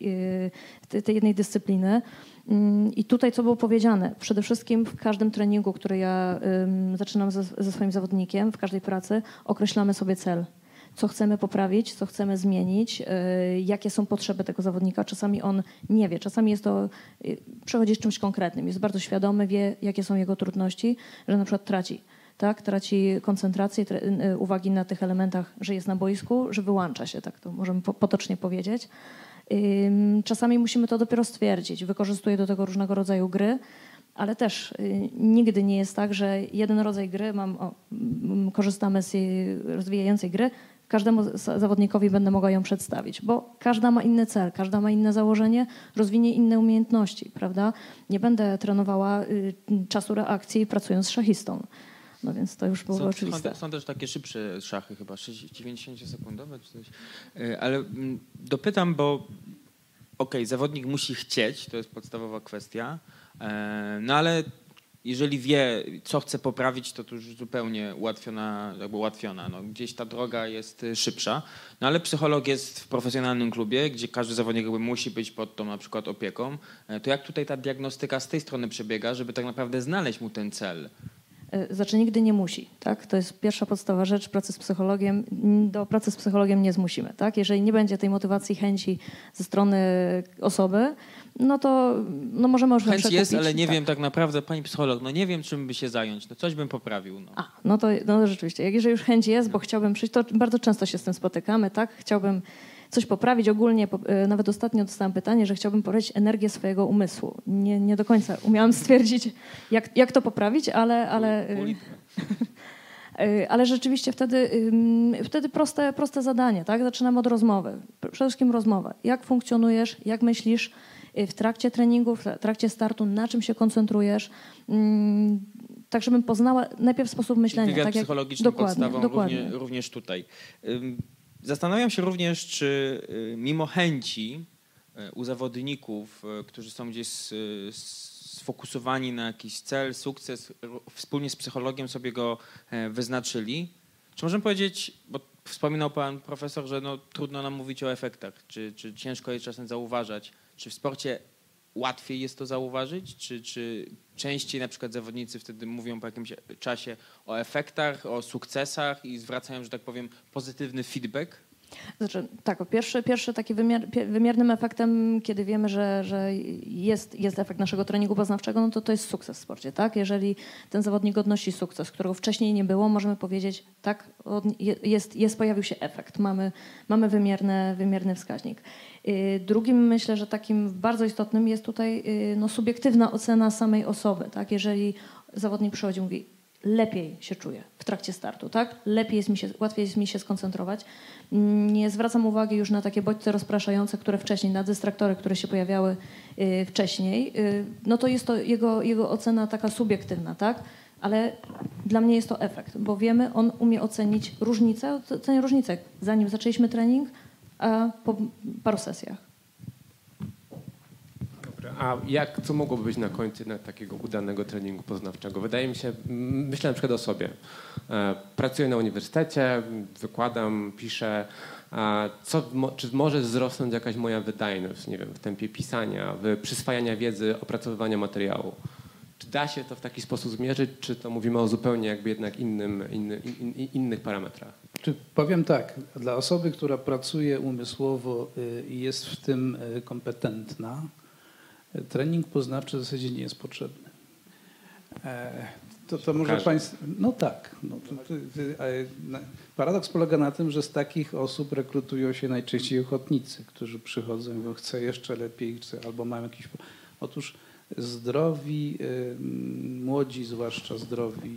[SPEAKER 4] y, tej jednej dyscypliny. Mm, I tutaj co było powiedziane? Przede wszystkim w każdym treningu, który ja zaczynam ze, ze swoim zawodnikiem, w każdej pracy, określamy sobie cel co chcemy poprawić, co chcemy zmienić, y, jakie są potrzeby tego zawodnika. Czasami on nie wie, czasami jest to, y, przechodzi z czymś konkretnym, jest bardzo świadomy, wie, jakie są jego trudności, że na przykład traci. Tak, traci koncentrację, y, uwagi na tych elementach, że jest na boisku, że wyłącza się, tak to możemy potocznie powiedzieć. Czasami musimy to dopiero stwierdzić. Wykorzystuję do tego różnego rodzaju gry, ale też nigdy nie jest tak, że jeden rodzaj gry, mam, o, korzystamy z rozwijającej gry, każdemu zawodnikowi będę mogła ją przedstawić, bo każda ma inny cel, każda ma inne założenie, rozwinie inne umiejętności, prawda? Nie będę trenowała y, czasu reakcji pracując z szachistą. No więc to już było są, oczywiste.
[SPEAKER 1] Są, są, też takie szybsze szachy, chyba 90-sekundowe czy coś. E, ale mm, dopytam, bo okej, okay, zawodnik musi chcieć, to jest podstawowa kwestia, e, no ale jeżeli wie, co chce poprawić, to to już zupełnie ułatwiona, jakby ułatwiona. No, gdzieś ta droga jest y, szybsza. No ale psycholog jest w profesjonalnym klubie, gdzie każdy zawodnik jakby musi być pod tą na przykład opieką. E, to jak tutaj ta diagnostyka z tej strony przebiega, żeby tak naprawdę znaleźć mu ten cel?
[SPEAKER 4] E, znaczy nigdy nie musi. Tak? To jest pierwsza podstawowa rzecz pracy z psychologiem. Do pracy z psychologiem nie zmusimy. Tak? Jeżeli nie będzie tej motywacji, chęci ze strony osoby, no to no możemy już
[SPEAKER 1] Chęć jest, ale nie tak. wiem tak naprawdę, pani psycholog, no nie wiem czym by się zająć, no coś bym poprawił. No.
[SPEAKER 4] A, no to no rzeczywiście, jak jeżeli już chęć jest, bo chciałbym przyjść, to bardzo często się z tym spotykamy, tak? Chciałbym coś poprawić ogólnie. E, nawet ostatnio dostałam pytanie, że chciałbym poprawić energię swojego umysłu. Nie, nie do końca umiałam stwierdzić, jak, jak to poprawić, ale... ale e, e, ale rzeczywiście wtedy, wtedy proste, proste zadanie, tak? Zaczynamy od rozmowy. Przede wszystkim rozmowa. Jak funkcjonujesz, jak myślisz w trakcie treningów, w trakcie startu, na czym się koncentrujesz, mm, tak żebym poznała najpierw sposób myślenia.
[SPEAKER 1] Wywiad
[SPEAKER 4] tak
[SPEAKER 1] jak, psychologiczny dokładnie, podstawą dokładnie. Również tutaj. Zastanawiam się również, czy y, mimo chęci y, u zawodników, y, którzy są gdzieś sfokusowani na jakiś cel, sukces, wspólnie z psychologiem sobie go e, wyznaczyli, czy możemy powiedzieć, bo wspominał pan profesor, że no, trudno nam mówić o efektach, czy, czy ciężko je czasem zauważać, czy w sporcie łatwiej jest to zauważyć, czy, czy częściej na przykład zawodnicy wtedy mówią po jakimś czasie o efektach, o sukcesach i zwracają, że tak powiem, pozytywny feedback?
[SPEAKER 4] Znaczy, tak, pierwszy, pierwszy taki wymiar, wymiernym efektem, kiedy wiemy, że, że jest, jest efekt naszego treningu poznawczego, no to to jest sukces w sporcie. Tak? Jeżeli ten zawodnik odnosi sukces, którego wcześniej nie było, możemy powiedzieć, tak, jest, jest pojawił się efekt, mamy, mamy wymierny, wymierny wskaźnik. Y, drugim myślę, że takim bardzo istotnym jest tutaj y, no, subiektywna ocena samej osoby. Tak? Jeżeli zawodnik przychodzi i mówi, lepiej się czuję w trakcie startu, tak? Lepiej jest mi się, łatwiej jest mi się skoncentrować. Nie zwracam uwagi już na takie bodźce rozpraszające, które wcześniej, na dystraktory, które się pojawiały y, wcześniej. Y, no to jest to jego, jego ocena taka subiektywna, tak? Ale dla mnie jest to efekt, bo wiemy, on umie ocenić różnicę, ocenia różnicę, zanim zaczęliśmy trening, a po paru sesjach.
[SPEAKER 2] A jak, co mogłoby być na końcu takiego udanego treningu poznawczego? Wydaje mi się, myślę na przykład o sobie. E, pracuję na uniwersytecie, wykładam, piszę. Co, czy może wzrosnąć jakaś moja wydajność, nie wiem, w tempie pisania, w przyswajania wiedzy, opracowywania materiału? Czy da się to w taki sposób zmierzyć, czy to mówimy o zupełnie jakby jednak innym, inny, in, innych parametrach?
[SPEAKER 3] Czy powiem tak, dla osoby, która pracuje umysłowo y, i jest w tym y, kompetentna, trening poznawczy w zasadzie nie jest potrzebny. E, to, to może Państwo. No tak. No, to, to, paradoks polega na tym, że z takich osób rekrutują się najczęściej ochotnicy, którzy przychodzą i mówią, chcę jeszcze lepiej, chcę, albo mam jakiś. Otóż zdrowi, młodzi, zwłaszcza zdrowi,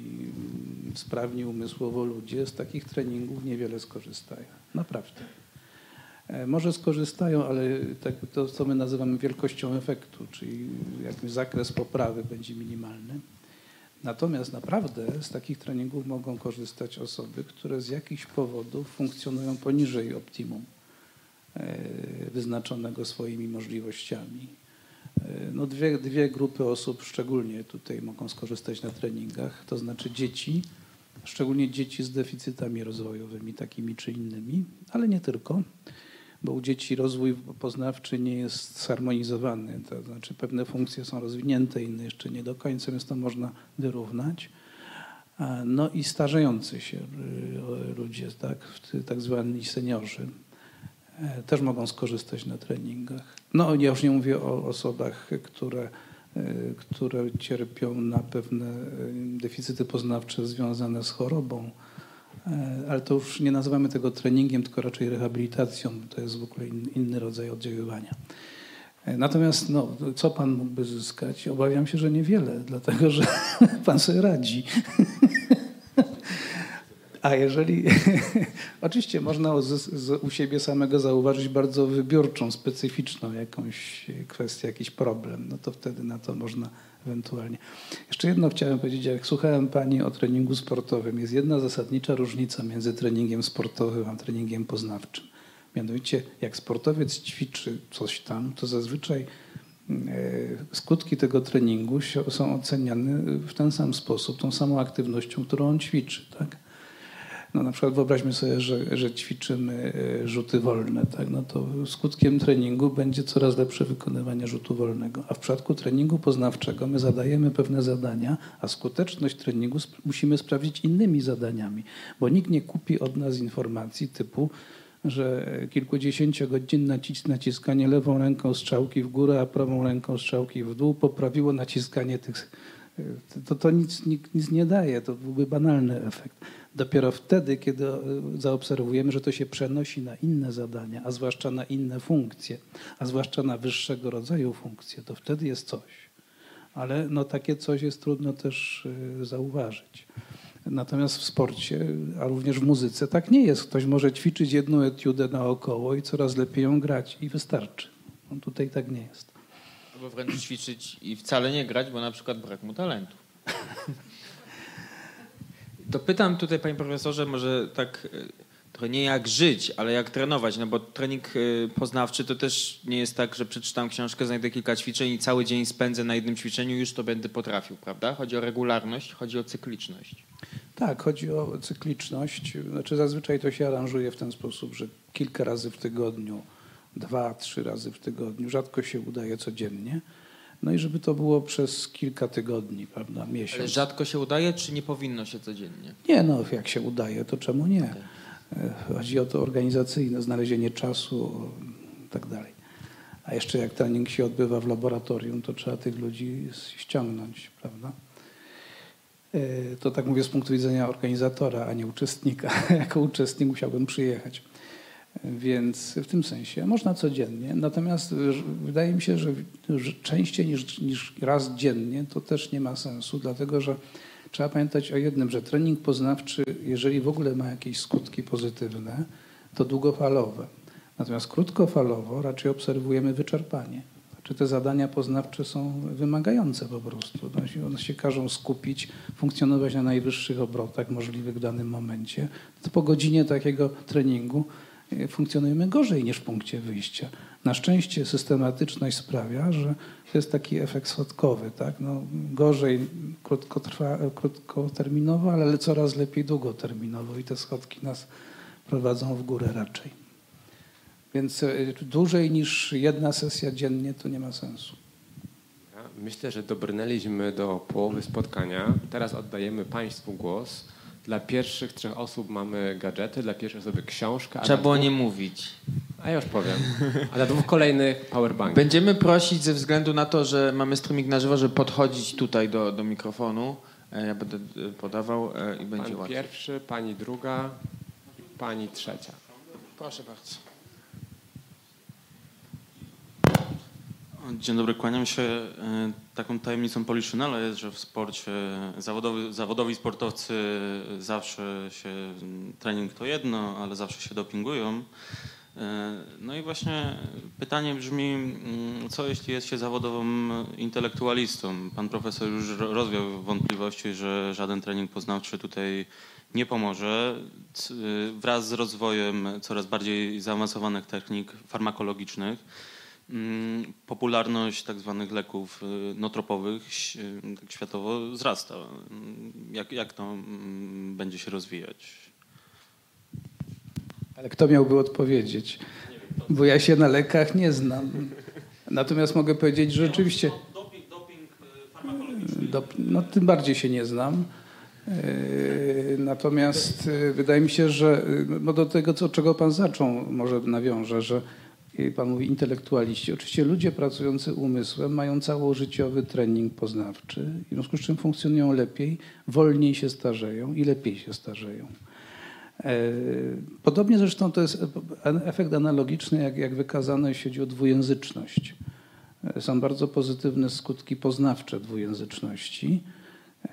[SPEAKER 3] sprawni umysłowo ludzie z takich treningów niewiele skorzystają. Naprawdę. E, może skorzystają, ale tak to, co my nazywamy wielkością efektu, czyli jakby zakres poprawy będzie minimalny. Natomiast naprawdę z takich treningów mogą korzystać osoby, które z jakichś powodów funkcjonują poniżej optimum e, wyznaczonego swoimi możliwościami. E, no dwie, dwie grupy osób szczególnie tutaj mogą skorzystać na treningach, to znaczy dzieci, szczególnie dzieci z deficytami rozwojowymi takimi czy innymi, ale nie tylko bo u dzieci rozwój poznawczy nie jest zharmonizowany. To znaczy pewne funkcje są rozwinięte, inne jeszcze nie do końca, więc to można wyrównać. No i starzejący się y, ludzie, tak, tak zwani seniorzy, e, też mogą skorzystać na treningach. No ja już nie mówię o osobach, które, e, które cierpią na pewne e, deficyty poznawcze związane z chorobą, ale to już nie nazywamy tego treningiem, tylko raczej rehabilitacją. To jest w ogóle inny rodzaj oddziaływania. E, natomiast no, co pan mógłby zyskać? Obawiam się, że niewiele, dlatego że pan sobie radzi. A jeżeli. Oczywiście można u siebie samego zauważyć bardzo wybiórczą, specyficzną jakąś kwestię, jakiś problem, no to wtedy na to można ewentualnie. Jeszcze jedno chciałem powiedzieć, jak słuchałem Pani o treningu sportowym, jest jedna zasadnicza różnica między treningiem sportowym a treningiem poznawczym. Mianowicie, jak sportowiec ćwiczy coś tam, to zazwyczaj skutki tego treningu są oceniane w ten sam sposób, tą samą aktywnością, którą on ćwiczy. Tak? No na przykład wyobraźmy sobie, że, że ćwiczymy e, rzuty wolne, tak? no to skutkiem treningu będzie coraz lepsze wykonywanie rzutu wolnego. A w przypadku treningu poznawczego my zadajemy pewne zadania, a skuteczność treningu sp musimy sprawdzić innymi zadaniami, bo nikt nie kupi od nas informacji typu że kilkudziesięciogodzinne naciskanie lewą ręką strzałki w górę, a prawą ręką strzałki w dół poprawiło naciskanie tych. To, to nic, nic, nic nie daje, to byłby banalny efekt. Dopiero wtedy, kiedy e, zaobserwujemy, że to się przenosi na inne zadania, a zwłaszcza na inne funkcje, a zwłaszcza na wyższego rodzaju funkcje, to wtedy jest coś. Ale no, takie coś jest trudno też e, zauważyć. Natomiast w sporcie, a również w muzyce tak nie jest. Ktoś może ćwiczyć jedną etiudę naokoło i coraz lepiej ją grać i wystarczy. No tutaj tak nie jest.
[SPEAKER 1] Albo wręcz ćwiczyć i wcale nie grać, bo na przykład brak mu talentu. To pytam tutaj, panie profesorze, może tak e, trochę nie jak żyć, ale jak trenować, no bo trening e, poznawczy to też nie jest tak, że przeczytam książkę, znajdę kilka ćwiczeń i cały dzień spędzę na jednym ćwiczeniu i już to będę potrafił, prawda? Chodzi o regularność, chodzi o cykliczność.
[SPEAKER 3] Tak, chodzi o cykliczność. Znaczy zazwyczaj to się aranżuje w ten sposób, że kilka razy w tygodniu, dwa, trzy razy w tygodniu, rzadko się udaje codziennie. No i żeby to było przez kilka tygodni, prawda, miesiąc. Ale
[SPEAKER 1] rzadko się udaje, czy nie powinno się codziennie?
[SPEAKER 3] Nie, no jak się udaje, to czemu nie? Okay. Chodzi o to organizacyjne, znalezienie czasu i tak dalej. A jeszcze jak trening się odbywa w laboratorium, to trzeba tych ludzi ściągnąć, prawda? E, to tak mówię z punktu widzenia organizatora, a nie uczestnika. jako uczestnik musiałbym przyjechać. Więc w tym sensie można codziennie. Natomiast wydaje mi się, że częściej niż, niż raz dziennie to też nie ma sensu, dlatego że trzeba pamiętać o jednym, że trening poznawczy, jeżeli w ogóle ma jakieś skutki pozytywne, to długofalowe. Natomiast krótkofalowo raczej obserwujemy wyczerpanie. Czy te zadania poznawcze są wymagające po prostu. One się każą skupić, funkcjonować na najwyższych obrotach możliwych w danym momencie. To po godzinie takiego treningu e, funkcjonujemy gorzej niż w punkcie wyjścia. Na szczęście systematyczność sprawia, że to jest taki efekt schodkowy. Tak? No, gorzej krótkotrwa, krótkoterminowo, ale coraz lepiej długoterminowo i te schodki nas prowadzą w górę raczej. Więc e, dłużej niż jedna sesja dziennie to nie ma sensu.
[SPEAKER 2] Myślę, że dobrnęliśmy do połowy spotkania. Teraz oddajemy Państwu głos. Dla pierwszych trzech osób mamy gadżety, dla pierwszej osoby książkę.
[SPEAKER 1] Trzeba było dwóch... nie mówić.
[SPEAKER 2] A ja już powiem. A dla dwóch kolejnych powerbank.
[SPEAKER 1] Będziemy prosić ze względu na to, że mamy streaming na żywo, żeby podchodzić tutaj do, do mikrofonu. E, ja będę e, podawał i będzie
[SPEAKER 2] Pan
[SPEAKER 1] łatwiej.
[SPEAKER 2] pierwszy, pani druga, pani trzecia.
[SPEAKER 1] Proszę bardzo.
[SPEAKER 5] Dzień dobry, kłaniam się. E, taką tajemnicą Poliszynela jest, że w sporcie zawodowy, zawodowi sportowcy zawsze się, trening to jedno, ale zawsze się dopingują. E, no i właśnie pytanie brzmi, mm, co jeśli jest się zawodowym intelektualistą? Pan profesor już rozwiał wątpliwości, że żaden trening poznawczy tutaj nie pomoże. Wraz z rozwojem coraz bardziej zaawansowanych technik farmakologicznych Mm, popularność tak zwanych leków y, notropowych y, tak światowo wzrasta. Mm, jak, jak to mm, będzie się rozwijać?
[SPEAKER 3] Ale kto miałby odpowiedzieć? Bo ja się na lekach nie znam. Natomiast mogę powiedzieć, że rzeczywiście...
[SPEAKER 5] Doping, doping y, farmakologiczny.
[SPEAKER 3] no tym bardziej się nie znam. Natomiast wydaje mi się, że no do tego, co, czego pan zaczął, może nawiążę, że pan mówi intelektualiści. Oczywiście ludzie pracujący umysłem mają całożyciowy trening poznawczy, w związku z czym funkcjonują lepiej, wolniej się starzeją i lepiej się starzeją. E, podobnie zresztą to jest efekt analogiczny, jak, jak wykazano, jeśli chodzi o dwujęzyczność. E, są bardzo pozytywne skutki poznawcze dwujęzyczności,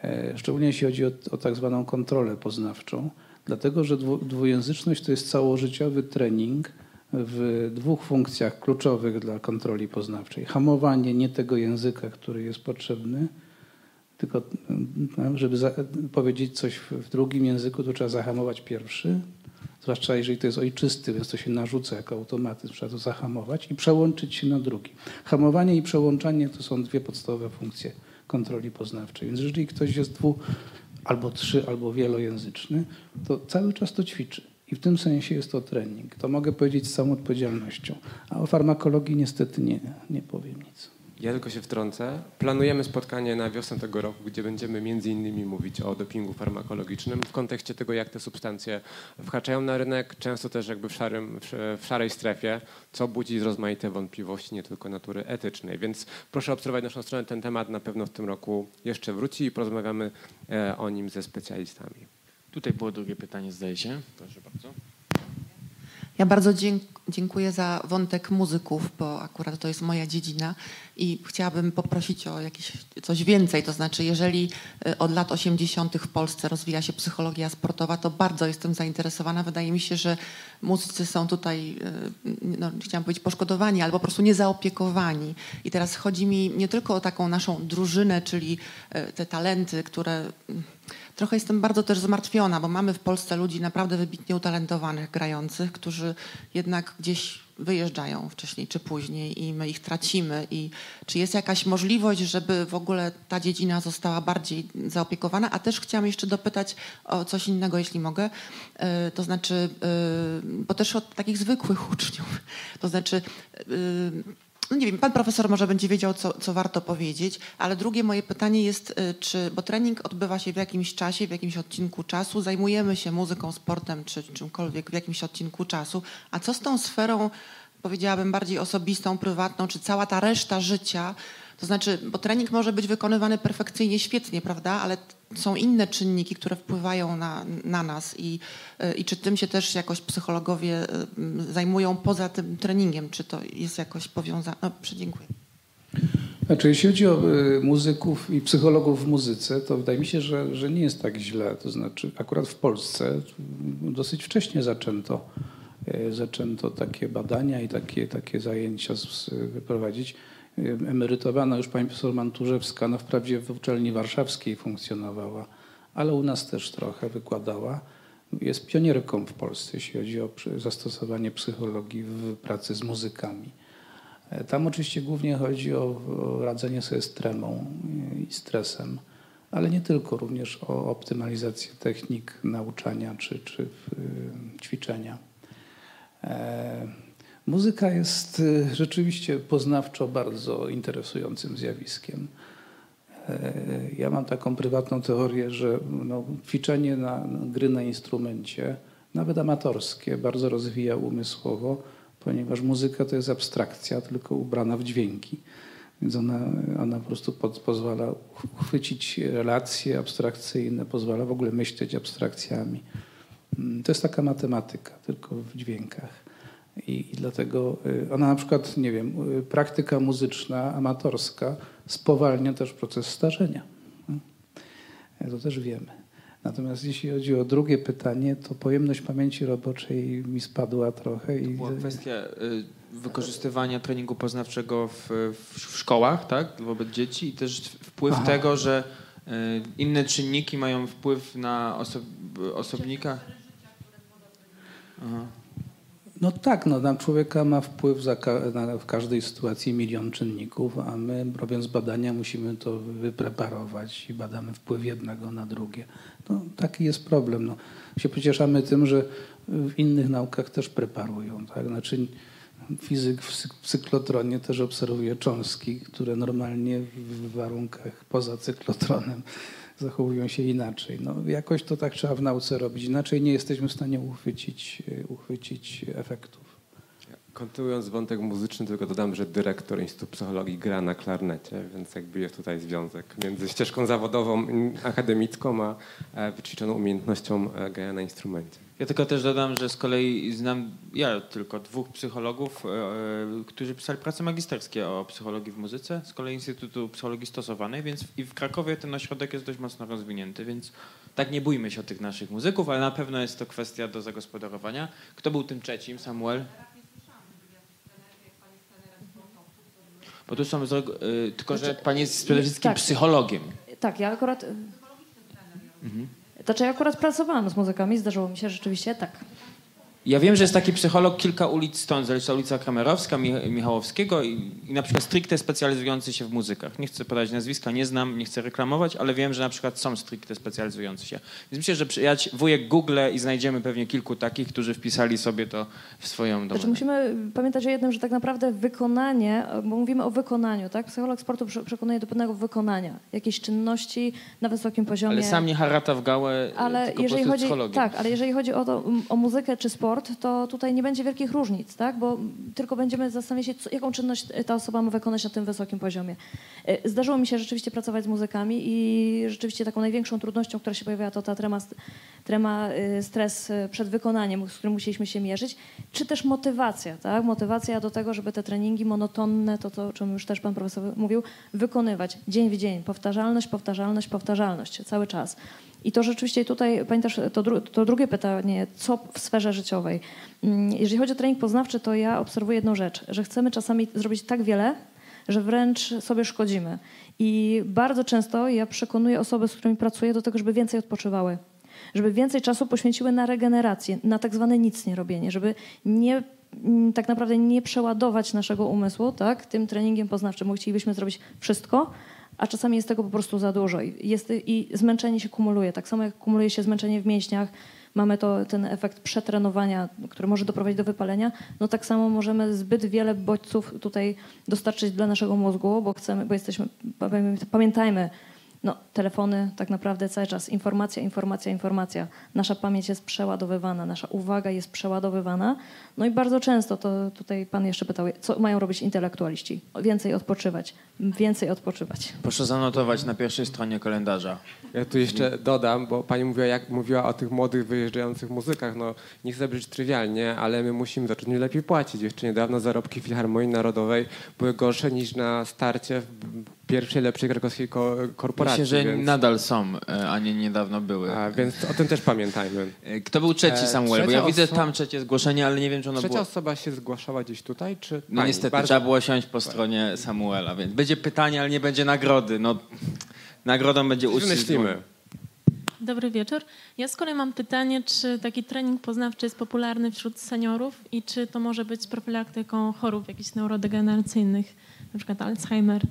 [SPEAKER 3] e, szczególnie jeśli chodzi o, o tak zwaną kontrolę poznawczą, dlatego że dwujęzyczność to jest całożyciowy trening, w dwóch funkcjach kluczowych dla kontroli poznawczej. Hamowanie nie tego języka, który jest potrzebny, tylko żeby powiedzieć coś w drugim języku, to trzeba zahamować pierwszy, zwłaszcza jeżeli to jest ojczysty, więc to się narzuca jako automatyzm, trzeba to zahamować i przełączyć się na drugi. Hamowanie i przełączanie to są dwie podstawowe funkcje kontroli poznawczej. Więc jeżeli ktoś jest dwu, albo trzy, albo wielojęzyczny, to cały czas to ćwiczy. I w tym sensie jest to trening. To mogę powiedzieć z całą odpowiedzialnością. A o farmakologii niestety nie, nie powiem nic.
[SPEAKER 2] Ja tylko się wtrącę. Planujemy spotkanie na wiosnę tego roku, gdzie będziemy między innymi mówić o dopingu farmakologicznym w kontekście tego, jak te substancje wkraczają na rynek, często też jakby w, szarym, w szarej strefie, co budzi rozmaite wątpliwości, nie tylko natury etycznej. Więc proszę obserwować naszą stronę. Ten temat na pewno w tym roku jeszcze wróci i porozmawiamy e, o nim ze specjalistami.
[SPEAKER 1] Tutaj było drugie pytanie, zdaje się. Proszę bardzo.
[SPEAKER 6] Ja bardzo dziękuję za wątek muzyków, bo akurat to jest moja dziedzina i chciałabym poprosić o jakieś coś więcej. To znaczy, jeżeli y, od lat 80. w Polsce rozwija się psychologia sportowa, to bardzo jestem zainteresowana. Wydaje mi się, że muzycy są tutaj, y, no, chciałam powiedzieć poszkodowani, ale po prostu niezaopiekowani. I teraz chodzi mi nie tylko o taką naszą drużynę, czyli y, te talenty, które trochę jestem bardzo też zmartwiona, bo mamy w Polsce ludzi naprawdę wybitnie utalentowanych, grających, którzy jednak gdzieś wyjeżdżają wcześniej czy później i my ich tracimy. I czy jest jakaś możliwość, żeby w ogóle ta dziedzina została bardziej zaopiekowana? A też chciałam jeszcze dopytać o coś innego, jeśli mogę. E, to znaczy, e, bo też od takich zwykłych uczniów. To znaczy, e, no nie wiem, pan profesor może będzie wiedział, co, co, warto powiedzieć, ale drugie moje pytanie jest, y, czy, bo trening odbywa się w jakimś czasie, w jakimś odcinku czasu, zajmujemy się muzyką, sportem czy czymkolwiek w jakimś odcinku czasu, a co z tą sferą, powiedziałabym, bardziej osobistą, prywatną, czy cała ta reszta życia, to znaczy, bo trening może być wykonywany perfekcyjnie, świetnie, prawda, ale są inne czynniki, które wpływają na, na nas i, y, i czy tym się też jakoś psychologowie y, zajmują poza tym treningiem, czy to jest jakoś powiązane? No, dziękuję.
[SPEAKER 3] Znaczy, jeśli chodzi o y, muzyków i psychologów w muzyce, to wydaje mi się, że, że nie jest tak źle. To znaczy, akurat w Polsce dosyć wcześnie zaczęto, zaczęto takie badania i takie, takie zajęcia prowadzić emerytowana już pani profesor Manturzewska, no wprawdzie w uczelni warszawskiej funkcjonowała, ale u nas też trochę wykładała. Jest pionierką w Polsce, jeśli chodzi o zastosowanie psychologii w pracy z muzykami. E, tam oczywiście głównie chodzi o, radzenie sobie z tremą i stresem, ale nie tylko, również o optymalizację technik nauczania czy, czy ćwiczenia. Muzyka jest y, rzeczywiście poznawczo bardzo interesującym zjawiskiem. E, ja mam taką prywatną teorię, że no, ćwiczenie na, gry na instrumencie, nawet amatorskie, bardzo rozwija umysłowo, ponieważ muzyka to jest abstrakcja, tylko ubrana w dźwięki. Więc ona, ona po prostu pod, pozwala uchwycić relacje abstrakcyjne, pozwala w ogóle myśleć abstrakcjami. Mm, to jest taka matematyka, tylko w dźwiękach. I, I, dlatego y, ona na przykład, nie wiem, y, praktyka muzyczna, amatorska spowalnia też proces starzenia. Y, to też wiemy. Natomiast jeśli chodzi o drugie pytanie, to pojemność pamięci roboczej mi spadła trochę.
[SPEAKER 1] To była kwestia wykorzystywania treningu poznawczego w, w szkołach, tak, wobec dzieci i też wpływ Aha. tego, że inne czynniki mają wpływ na oso osobnika.
[SPEAKER 3] Aha. No tak, no, na człowieka ma wpływ ka na, w każdej sytuacji milion czynników, a my robiąc badania musimy to wypreparować i badamy wpływ jednego na drugie. No, taki jest problem. No, się pocieszamy tym, że w innych naukach też preparują. Tak? Znaczy, fizyk w cyklotronie też obserwuje cząstki, które normalnie w warunkach poza cyklotronem zachowują się inaczej. No, jakoś to tak trzeba w nauce robić, inaczej nie jesteśmy w stanie uchwycić, e, uchwycić efektów.
[SPEAKER 2] Kontynuując wątek muzyczny, tylko dodam, że dyrektor Instytutu Psychologii gra na klarnecie, więc jakby jest tutaj związek między ścieżką zawodową, akademicką, a e, wyćwiczoną umiejętnością e, grania na instrumencie.
[SPEAKER 1] Ja tylko też dodam, że z kolei znam ja tylko dwóch psychologów, e, e, którzy pisali prace magisterskie o psychologii w muzyce, z kolei Instytutu Psychologii Stosowanej, więc i w Krakowie ten ośrodek jest dość mocno rozwinięty, więc tak nie bójmy się o tych naszych muzyków, ale na pewno jest to kwestia do zagospodarowania. Kto był tym trzecim? Samuel? Bo tu są, y, tylko że pani jest przede wszystkim tak, psychologiem.
[SPEAKER 4] Tak, ja akurat... Mhm. Znaczy ja akurat pracowałam z muzykami, zdarzyło mi się rzeczywiście tak.
[SPEAKER 1] Ja wiem, że jest taki psycholog kilka ulic stąd, zresztą ulica Kramerowska, Michałowskiego i, i na przykład stricte specjalizujący się w muzykach. Nie chcę podać nazwiska, nie znam, nie chcę reklamować, ale wiem, że na przykład są stricte specjalizujący się. Więc myślę, że przyjać wujek Google i znajdziemy pewnie kilku takich, którzy wpisali sobie to w swoją domenę.
[SPEAKER 4] Znaczy musimy pamiętać o jednym, że tak naprawdę wykonanie, bo mówimy o wykonaniu, tak? Psycholog sportu przekonuje do pewnego wykonania, jakiejś czynności na wysokim poziomie.
[SPEAKER 1] Ale sam nie harata w gałę,
[SPEAKER 4] ale
[SPEAKER 1] tylko
[SPEAKER 4] jeżeli chodzi. Tak, ale jeżeli chodzi o, to, o muzykę czy sport, to tutaj nie będzie wielkich różnic, tak? bo tylko będziemy zastanawiać się, co, jaką czynność ta osoba ma wykonać na tym wysokim poziomie. E, zdarzyło mi się rzeczywiście pracować z muzykami i rzeczywiście taką największą trudnością, która się pojawiała, to ta trema, trema y, stres y, przed wykonaniem, z którym musieliśmy się mierzyć, czy też motywacja, tak? motywacja do tego, żeby te treningi monotonne, to, to o czym już też pan profesor mówił, wykonywać dzień w dzień, powtarzalność, powtarzalność, powtarzalność, cały czas. I to rzeczywiście tutaj, pamiętasz, to, dru to drugie pytanie, co w sferze życiowej. Mm, jeżeli chodzi o trening poznawczy, to ja obserwuję jedną rzecz, że chcemy czasami zrobić tak wiele, że wręcz sobie szkodzimy. I bardzo często ja przekonuję osoby, z którymi pracuję, do tego, żeby więcej odpoczywały. Żeby więcej czasu poświęciły na regenerację, na tak zwane nic nie robienie, żeby nie mm, tak naprawdę nie przeładować naszego umysłu tak, tym treningiem poznawczym, chcielibyśmy zrobić wszystko, a czasami jest tego po prostu za dużo i, jest, i zmęczenie się kumuluje. Tak samo jak kumuluje się zmęczenie w mięśniach, mamy to, ten efekt przetrenowania, który może doprowadzić do wypalenia, no tak samo możemy zbyt wiele bodźców tutaj dostarczyć dla naszego mózgu, bo chcemy, bo jesteśmy, pamiętajmy, no, telefony tak naprawdę cały czas informacja, informacja, informacja. Nasza pamięć jest przeładowywana, nasza uwaga jest przeładowywana. No i bardzo często, to tutaj pan jeszcze pytał, co mają robić intelektualiści? Więcej odpoczywać, więcej odpoczywać.
[SPEAKER 1] Proszę zanotować na pierwszej stronie kalendarza.
[SPEAKER 2] Ja tu jeszcze dodam, bo pani mówiła, jak mówiła o tych młodych, wyjeżdżających muzykach. No, nie chcę być trywialnie, ale my musimy zacząć lepiej płacić. Jeszcze niedawno zarobki Filharmonii Narodowej były gorsze niż na starcie w pierwszej lepszej krakowskiej ko korporacji.
[SPEAKER 1] Myślę, że
[SPEAKER 2] więc...
[SPEAKER 1] nadal są, e, a nie niedawno były.
[SPEAKER 2] A, więc o tym też pamiętajmy.
[SPEAKER 1] E, kto był trzeci, e, Samuel? Bo ja widzę tam trzecie zgłoszenie, ale nie wiem, czy ono
[SPEAKER 2] Trzecia
[SPEAKER 1] było...
[SPEAKER 2] osoba się zgłaszała gdzieś tutaj, czy
[SPEAKER 1] No pani? niestety, Bardzo... trzeba było siąść po stronie Samuela, więc będzie pytanie, ale nie będzie nagrody. No, nagrodą będzie uścisk.
[SPEAKER 7] Dobry wieczór. Ja z kolei mam pytanie, czy taki trening poznawczy jest popularny wśród seniorów i czy to może być profilaktyką chorób jakichś neurodegeneracyjnych, na przykład Alzheimer?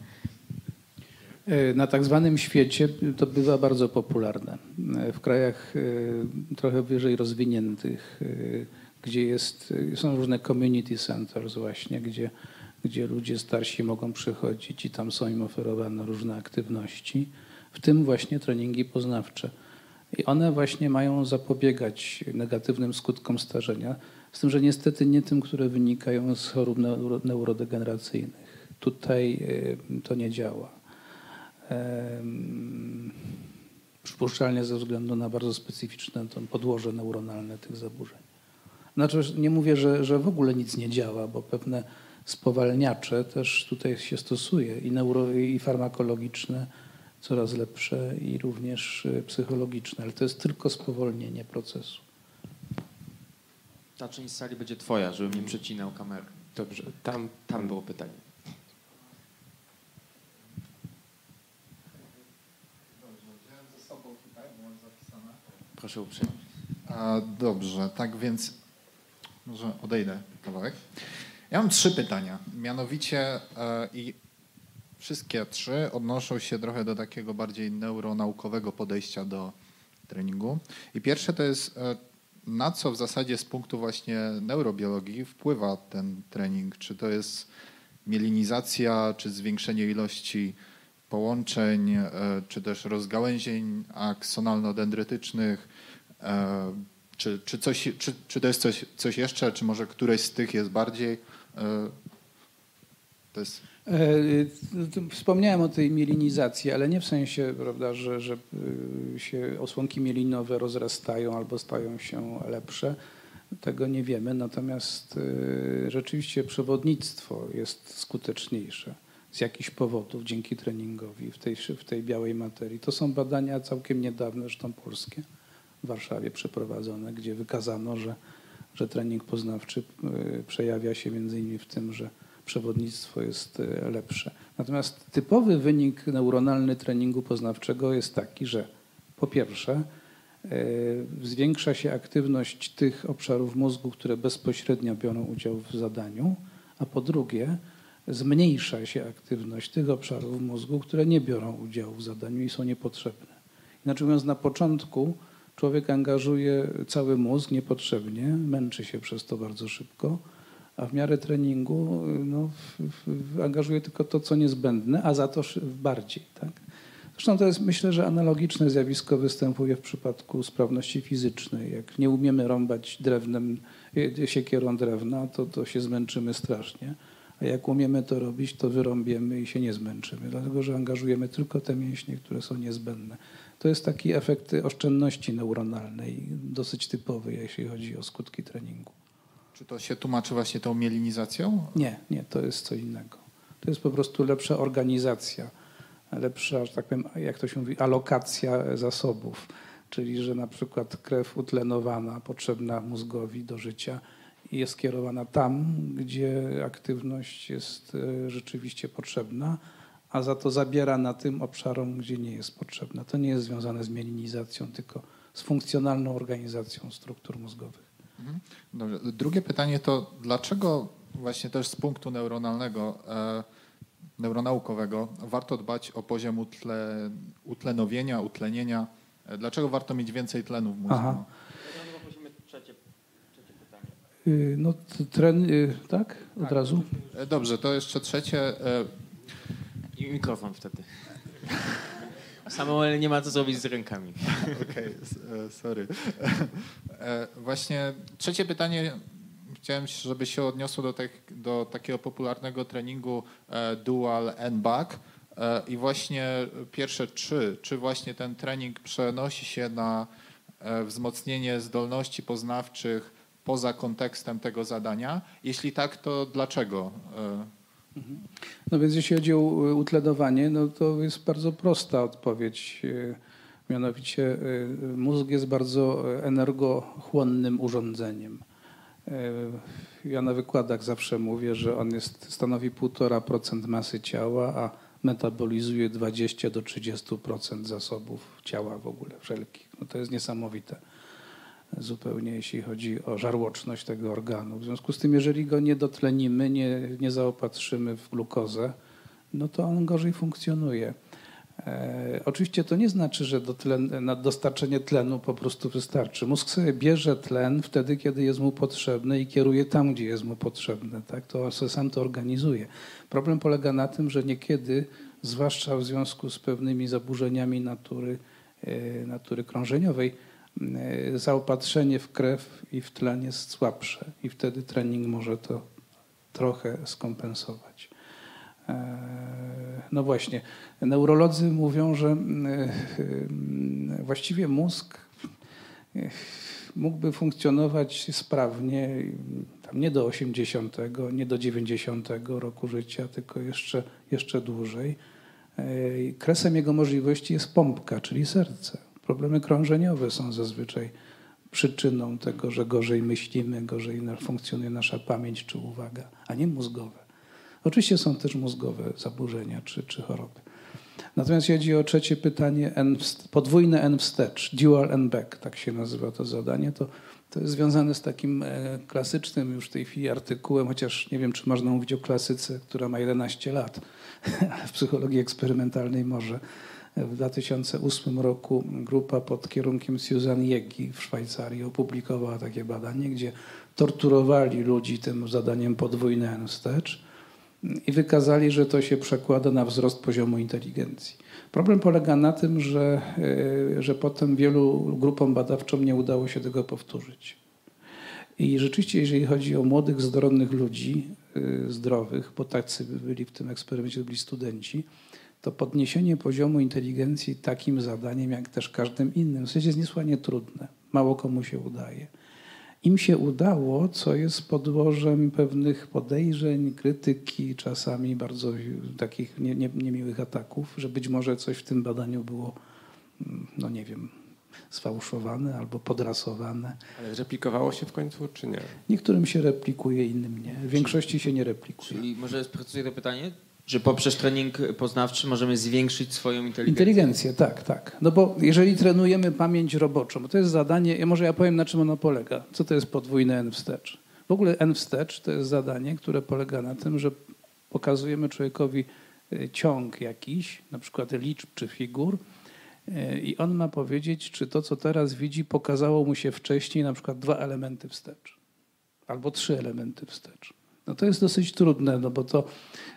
[SPEAKER 3] E, na tak zwanym świecie to bywa bardzo popularne. E, w krajach e, trochę wyżej rozwiniętych, gdzie jest, są różne community centers właśnie, gdzie, gdzie ludzie starsi mogą przychodzić i tam są im oferowane różne aktywności, w tym właśnie treningi poznawcze. I one właśnie mają zapobiegać negatywnym skutkom starzenia, z tym, że niestety nie tym, które wynikają z chorób neurodegeneracyjnych. Tutaj to nie działa przypuszczalnie ze względu na bardzo specyficzne to podłoże neuronalne tych zaburzeń. Znaczy, nie mówię, że, że w ogóle nic nie działa, bo pewne spowalniacze też tutaj się stosuje i, neuro, i farmakologiczne, coraz lepsze i również y, psychologiczne, ale to jest tylko spowolnienie procesu.
[SPEAKER 1] Ta część sali będzie twoja, żebym nie przecinał kamery.
[SPEAKER 2] Dobrze, tam, tam było pytanie.
[SPEAKER 1] Proszę uprzejmie.
[SPEAKER 8] Dobrze, tak więc może odejdę kawałek. Ja mam trzy pytania. Mianowicie e, i wszystkie trzy odnoszą się trochę do takiego bardziej neuronaukowego podejścia do treningu. I pierwsze to jest, e, na co w zasadzie z punktu właśnie neurobiologii wpływa ten trening? Czy to jest mielinizacja, czy zwiększenie ilości połączeń, e, czy też rozgałęzień aksonalno-dendrytycznych, e, czy, czy, coś, czy, czy to jest coś, coś jeszcze, czy może któreś z tych jest bardziej? E,
[SPEAKER 3] to jest... Wspomniałem o tej mielinizacji, ale nie w sensie, prawda, że, że się osłonki mielinowe rozrastają albo stają się lepsze. Tego nie wiemy, natomiast rzeczywiście przewodnictwo jest skuteczniejsze z jakichś powodów dzięki treningowi w tej, w tej białej materii. To są badania całkiem niedawne, zresztą polskie, w Warszawie przeprowadzone, gdzie wykazano, że, że trening poznawczy y, przejawia się między innymi w tym, że przewodnictwo jest y, lepsze. Natomiast typowy wynik neuronalny treningu poznawczego jest taki, że po pierwsze zwiększa się aktywność tych obszarów mózgu, które bezpośrednio biorą udział w zadaniu, a po drugie zmniejsza się aktywność tych obszarów mózgu, które nie biorą udziału w zadaniu i są niepotrzebne. Inaczej mówiąc, na początku człowiek angażuje cały mózg niepotrzebnie, męczy się przez to bardzo szybko, a w miarę treningu no, angażuje tylko to, co niezbędne, a za to bardziej. Tak? Zresztą to jest, myślę, że analogiczne zjawisko występuje w przypadku sprawności fizycznej. Jak nie umiemy rąbać drewnem, e, siekierą drewna, to, to się zmęczymy strasznie. A jak umiemy to robić, to wyrąbiemy i się nie zmęczymy, dlatego że angażujemy tylko te mięśnie, które są niezbędne. To jest taki efekt oszczędności neuronalnej, dosyć typowy, jeśli chodzi o skutki treningu.
[SPEAKER 8] Czy to się tłumaczy właśnie tą mielinizacją?
[SPEAKER 3] Nie, nie, to jest co innego. To jest po prostu lepsza organizacja, lepsza, że tak powiem, jak to się mówi, alokacja zasobów. Czyli, że na przykład krew utlenowana, potrzebna mózgowi do życia, jest kierowana tam, gdzie aktywność jest e, rzeczywiście potrzebna, a za to zabiera na tym obszarom, gdzie nie jest potrzebna. To nie jest związane z mielinizacją, tylko z funkcjonalną organizacją struktur mózgowych.
[SPEAKER 8] Mhm. Dobrze. Drugie pytanie to dlaczego właśnie też z punktu neuronalnego, e, neuronaukowego warto dbać o poziom utle, utlenowienia, utlenienia? E, dlaczego warto mieć więcej tlenu w mózgu? Aha.
[SPEAKER 3] Y, no, tren, y, tak? Od tak. razu?
[SPEAKER 8] E, dobrze, to jeszcze trzecie.
[SPEAKER 1] I mikrofon wtedy. Samuel nie ma co zrobić z rękami.
[SPEAKER 8] Okej, okay, sorry. E, właśnie trzecie pytanie. Chciałem, żeby się odniosło do, tych, do takiego popularnego treningu e, dual N-back. E, I właśnie pierwsze trzy, czy właśnie ten trening przenosi się na wzmocnienie zdolności poznawczych poza kontekstem tego zadania? Jeśli tak, to dlaczego?
[SPEAKER 3] No więc jeśli chodzi o utlenowanie, no to jest bardzo prosta odpowiedź. E, mianowicie e, mózg jest bardzo energochłonnym urządzeniem. E, ja na wykładach zawsze mówię, że on jest, stanowi 1,5% masy ciała, a metabolizuje 20 do 30% zasobów ciała w ogóle wszelkich. No to jest niesamowite zupełnie, jeśli chodzi o żarłoczność tego organu. W związku z tym, jeżeli go nie dotlenimy, nie, nie zaopatrzymy w glukozę, no to on gorzej funkcjonuje. E, oczywiście to nie znaczy, że na dostarczenie tlenu po prostu wystarczy. Mózg sobie bierze tlen wtedy, kiedy jest mu potrzebny i kieruje tam, gdzie jest mu potrzebne. Tak? To sam to organizuje. Problem polega na tym, że niekiedy, zwłaszcza w związku z pewnymi zaburzeniami natury, e, natury krążeniowej, zaopatrzenie w krew i w tlen jest słabsze i wtedy trening może to trochę skompensować. E, no właśnie, neurolodzy mówią, że e, właściwie mózg mógłby funkcjonować sprawnie nie do 80, nie do 90 roku życia, tylko jeszcze, jeszcze dłużej. Kresem jego możliwości jest pompka, czyli serce. Problemy krążeniowe są zazwyczaj przyczyną tego, że gorzej myślimy, gorzej funkcjonuje nasza pamięć czy uwaga, a nie mózgowe. Oczywiście są też mózgowe zaburzenia czy, czy choroby. Natomiast chodzi o trzecie pytanie, podwójne N wstecz, dual N back, tak się nazywa to zadanie, to, to jest związane z takim e, klasycznym już w tej chwili artykułem, chociaż nie wiem, czy można mówić o klasyce, która ma 11 lat, w psychologii eksperymentalnej może w 2008 roku grupa pod kierunkiem Susan Jegi w Szwajcarii opublikowała takie badanie, gdzie torturowali ludzi tym zadaniem podwójne N wstecz i wykazali, że to się przekłada na wzrost poziomu inteligencji. Problem polega na tym, że, e, że potem wielu grupom badawczym nie udało się tego powtórzyć. I rzeczywiście, jeżeli chodzi o młodych, zdrowych ludzi, e, zdrowych, bo tacy byli w tym eksperymencie, byli studenci, to podniesienie poziomu inteligencji takim zadaniem, jak też każdym innym, w sensie jest niesłychanie trudne. Mało komu się udaje. Im się udało, co jest podłożem pewnych podejrzeń, krytyki, czasami bardzo takich nie, nie, niemiłych ataków, że być może coś w tym badaniu było, no nie wiem, sfałszowane albo podrasowane.
[SPEAKER 2] Ale replikowało się w końcu, czy nie?
[SPEAKER 3] Niektórym się replikuje, innym nie. W większości się nie replikuje.
[SPEAKER 1] Czyli może sprecyzuję to pytanie? Że poprzez trening poznawczy możemy zwiększyć swoją inteligencję.
[SPEAKER 3] Inteligencję, tak, tak. No bo jeżeli trenujemy pamięć roboczą, bo to jest zadanie, może ja powiem na czym ono polega. Co to jest podwójne N wstecz? W ogóle N wstecz to jest zadanie, które polega na tym, że pokazujemy człowiekowi y, ciąg jakiś, na przykład liczb czy figur y, i on ma powiedzieć, czy to, co teraz widzi, pokazało mu się wcześniej na przykład dwa elementy wstecz albo trzy elementy wstecz. No to jest dosyć trudne, no bo to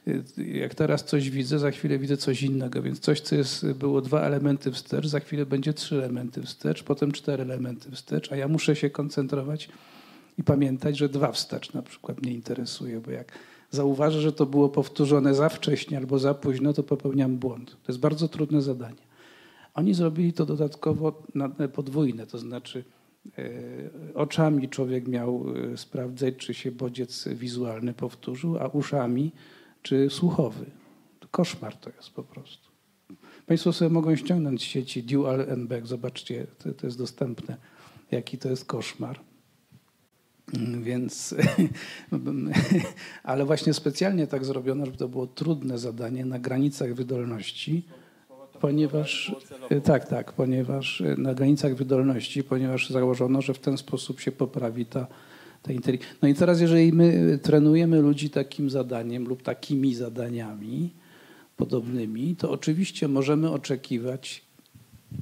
[SPEAKER 3] y, jak teraz coś widzę, za chwilę widzę coś innego, więc coś, co jest, było dwa elementy wstecz, za chwilę będzie trzy elementy wstecz, potem cztery elementy wstecz, a ja muszę się koncentrować i pamiętać, że dwa wstecz na przykład mnie interesuje, bo jak zauważę, że to było powtórzone za wcześnie albo za późno, to popełniam błąd. To jest bardzo trudne zadanie. Oni zrobili to dodatkowo podwójne, to znaczy e, oczami człowiek miał e, sprawdzać, czy się bodziec wizualny powtórzył, a uszami, czy słuchowy. Koszmar to jest po prostu. Państwo sobie mogą ściągnąć z sieci Dual and Back, zobaczcie, to, to jest dostępne, jaki to jest koszmar. Mm, więc, ale właśnie specjalnie tak zrobiono, żeby to było trudne zadanie na granicach wydolności, ponieważ, tak, tak, ponieważ na granicach wydolności, ponieważ założono, że w ten sposób się poprawi ta, ta inteligencja. No i teraz, jeżeli my trenujemy ludzi takim zadaniem lub takimi zadaniami podobnymi, to oczywiście możemy oczekiwać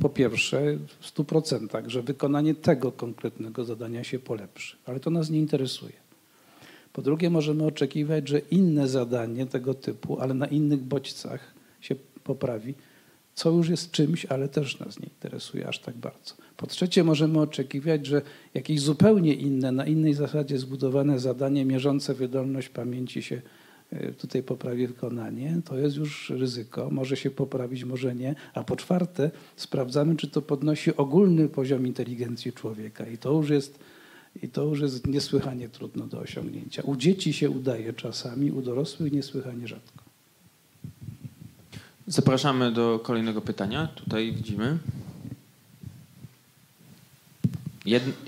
[SPEAKER 3] po pierwsze w 100%, że wykonanie tego konkretnego zadania się polepszy, ale to nas nie interesuje. Po drugie, możemy oczekiwać, że inne zadanie tego typu, ale na innych bodźcach się poprawi, co już jest czymś, ale też nas nie interesuje aż tak bardzo. Po trzecie, możemy oczekiwać, że jakieś zupełnie inne, na innej zasadzie zbudowane zadanie mierzące wydolność pamięci się E, tutaj poprawi wykonanie, to jest już ryzyko. Może się poprawić, może nie. A po czwarte, sprawdzamy, czy to podnosi ogólny poziom inteligencji człowieka. I to już jest, i to już jest niesłychanie trudno do osiągnięcia. U dzieci się udaje czasami, u dorosłych niesłychanie rzadko.
[SPEAKER 1] Zapraszamy do kolejnego pytania. Tutaj widzimy.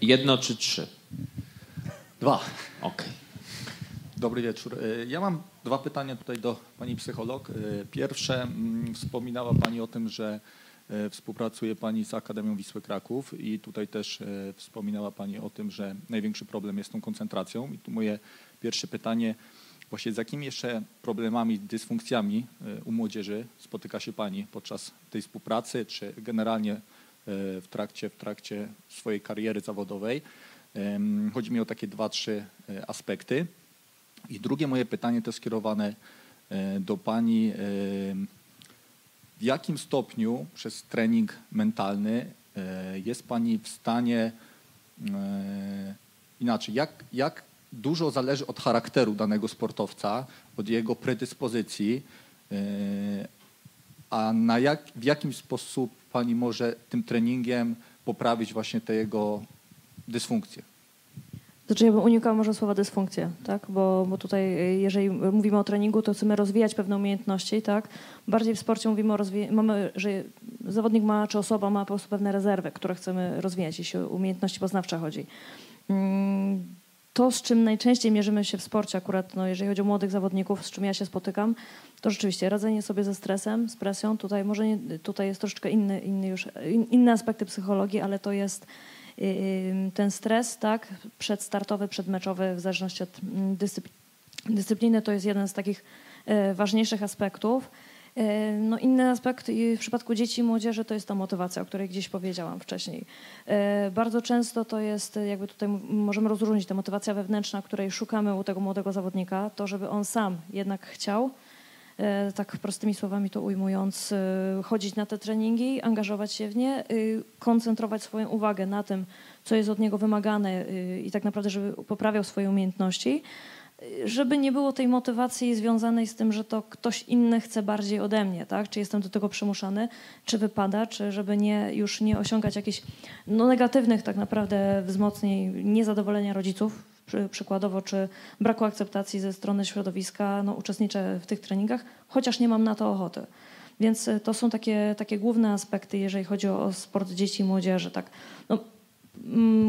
[SPEAKER 1] Jedno czy trzy?
[SPEAKER 9] Dwa.
[SPEAKER 1] Okej. Okay.
[SPEAKER 9] Dobry wieczór. E, ja mam dwa pytania tutaj do pani psycholog. E, pierwsze, mm, wspominała pani o tym, że e, współpracuje pani z Akademią Wisły Kraków i tutaj też wspominała pani o tym, że największy problem jest tą koncentracją. I tu moje pierwsze pytanie, właśnie z jakimi jeszcze problemami, dysfunkcjami u młodzieży spotyka się pani podczas tej współpracy, czy generalnie w trakcie, w trakcie swojej kariery zawodowej? Chodzi mi o takie dwa, trzy aspekty. I drugie moje pytanie to skierowane e, do Pani. E, w jakim stopniu przez trening mentalny e, jest Pani w stanie inaczej, jak, jak dużo zależy od charakteru danego sportowca, od jego predyspozycji, a na jak, w jakim sposób Pani może tym treningiem poprawić właśnie te jego dysfunkcje?
[SPEAKER 4] Znaczy ja bym unikała może słowa dysfunkcja, tak? Bo, bo tutaj y, jeżeli mówimy o treningu, to chcemy rozwijać pewne umiejętności, tak? Bardziej w sporcie mówimy o mamy, że zawodnik ma, czy osoba ma po prostu pewne rezerwy, które chcemy rozwijać, jeśli o umiejętności poznawcze chodzi. To, z czym najczęściej mierzymy się w sporcie, akurat no, jeżeli chodzi o młodych zawodników, z czym ja się spotykam, to rzeczywiście radzenie sobie ze stresem, z presją. Tutaj może nie, tutaj jest troszeczkę inny, inny już, inne aspekty psychologii, ale to jest ten stres, tak, przedstartowy, przedmeczowy, w zależności od mm, dyscypliny, to jest jeden z takich e, ważniejszych aspektów. No inny aspekt w przypadku dzieci i młodzieży to jest ta motywacja, o której gdzieś powiedziałam wcześniej. E, bardzo często to jest, jakby tutaj możemy rozróżnić, ta motywacja wewnętrzna, której szukamy u tego młodego zawodnika, to żeby on sam jednak chciał, E, tak prostymi słowami to ujmując, e, chodzić na te treningi, angażować się w nie, e, koncentrować swoją uwagę na tym, co jest od niego wymagane i tak naprawdę, żeby poprawiał swoje umiejętności, żeby nie było tej motywacji związanej z tym, że to ktoś inny chce bardziej ode mnie, tak? Czy jestem do tego przymuszany, czy wypada, czy żeby nie, już nie osiągać jakichś no, negatywnych tak naprawdę wzmocnień niezadowolenia rodziców, przykładowo, czy braku akceptacji ze strony środowiska, no, uczestniczę w tych treningach, chociaż nie mam na to ochoty. Więc e, to są takie, takie główne aspekty, jeżeli chodzi o sport dzieci i młodzieży. Tak. No,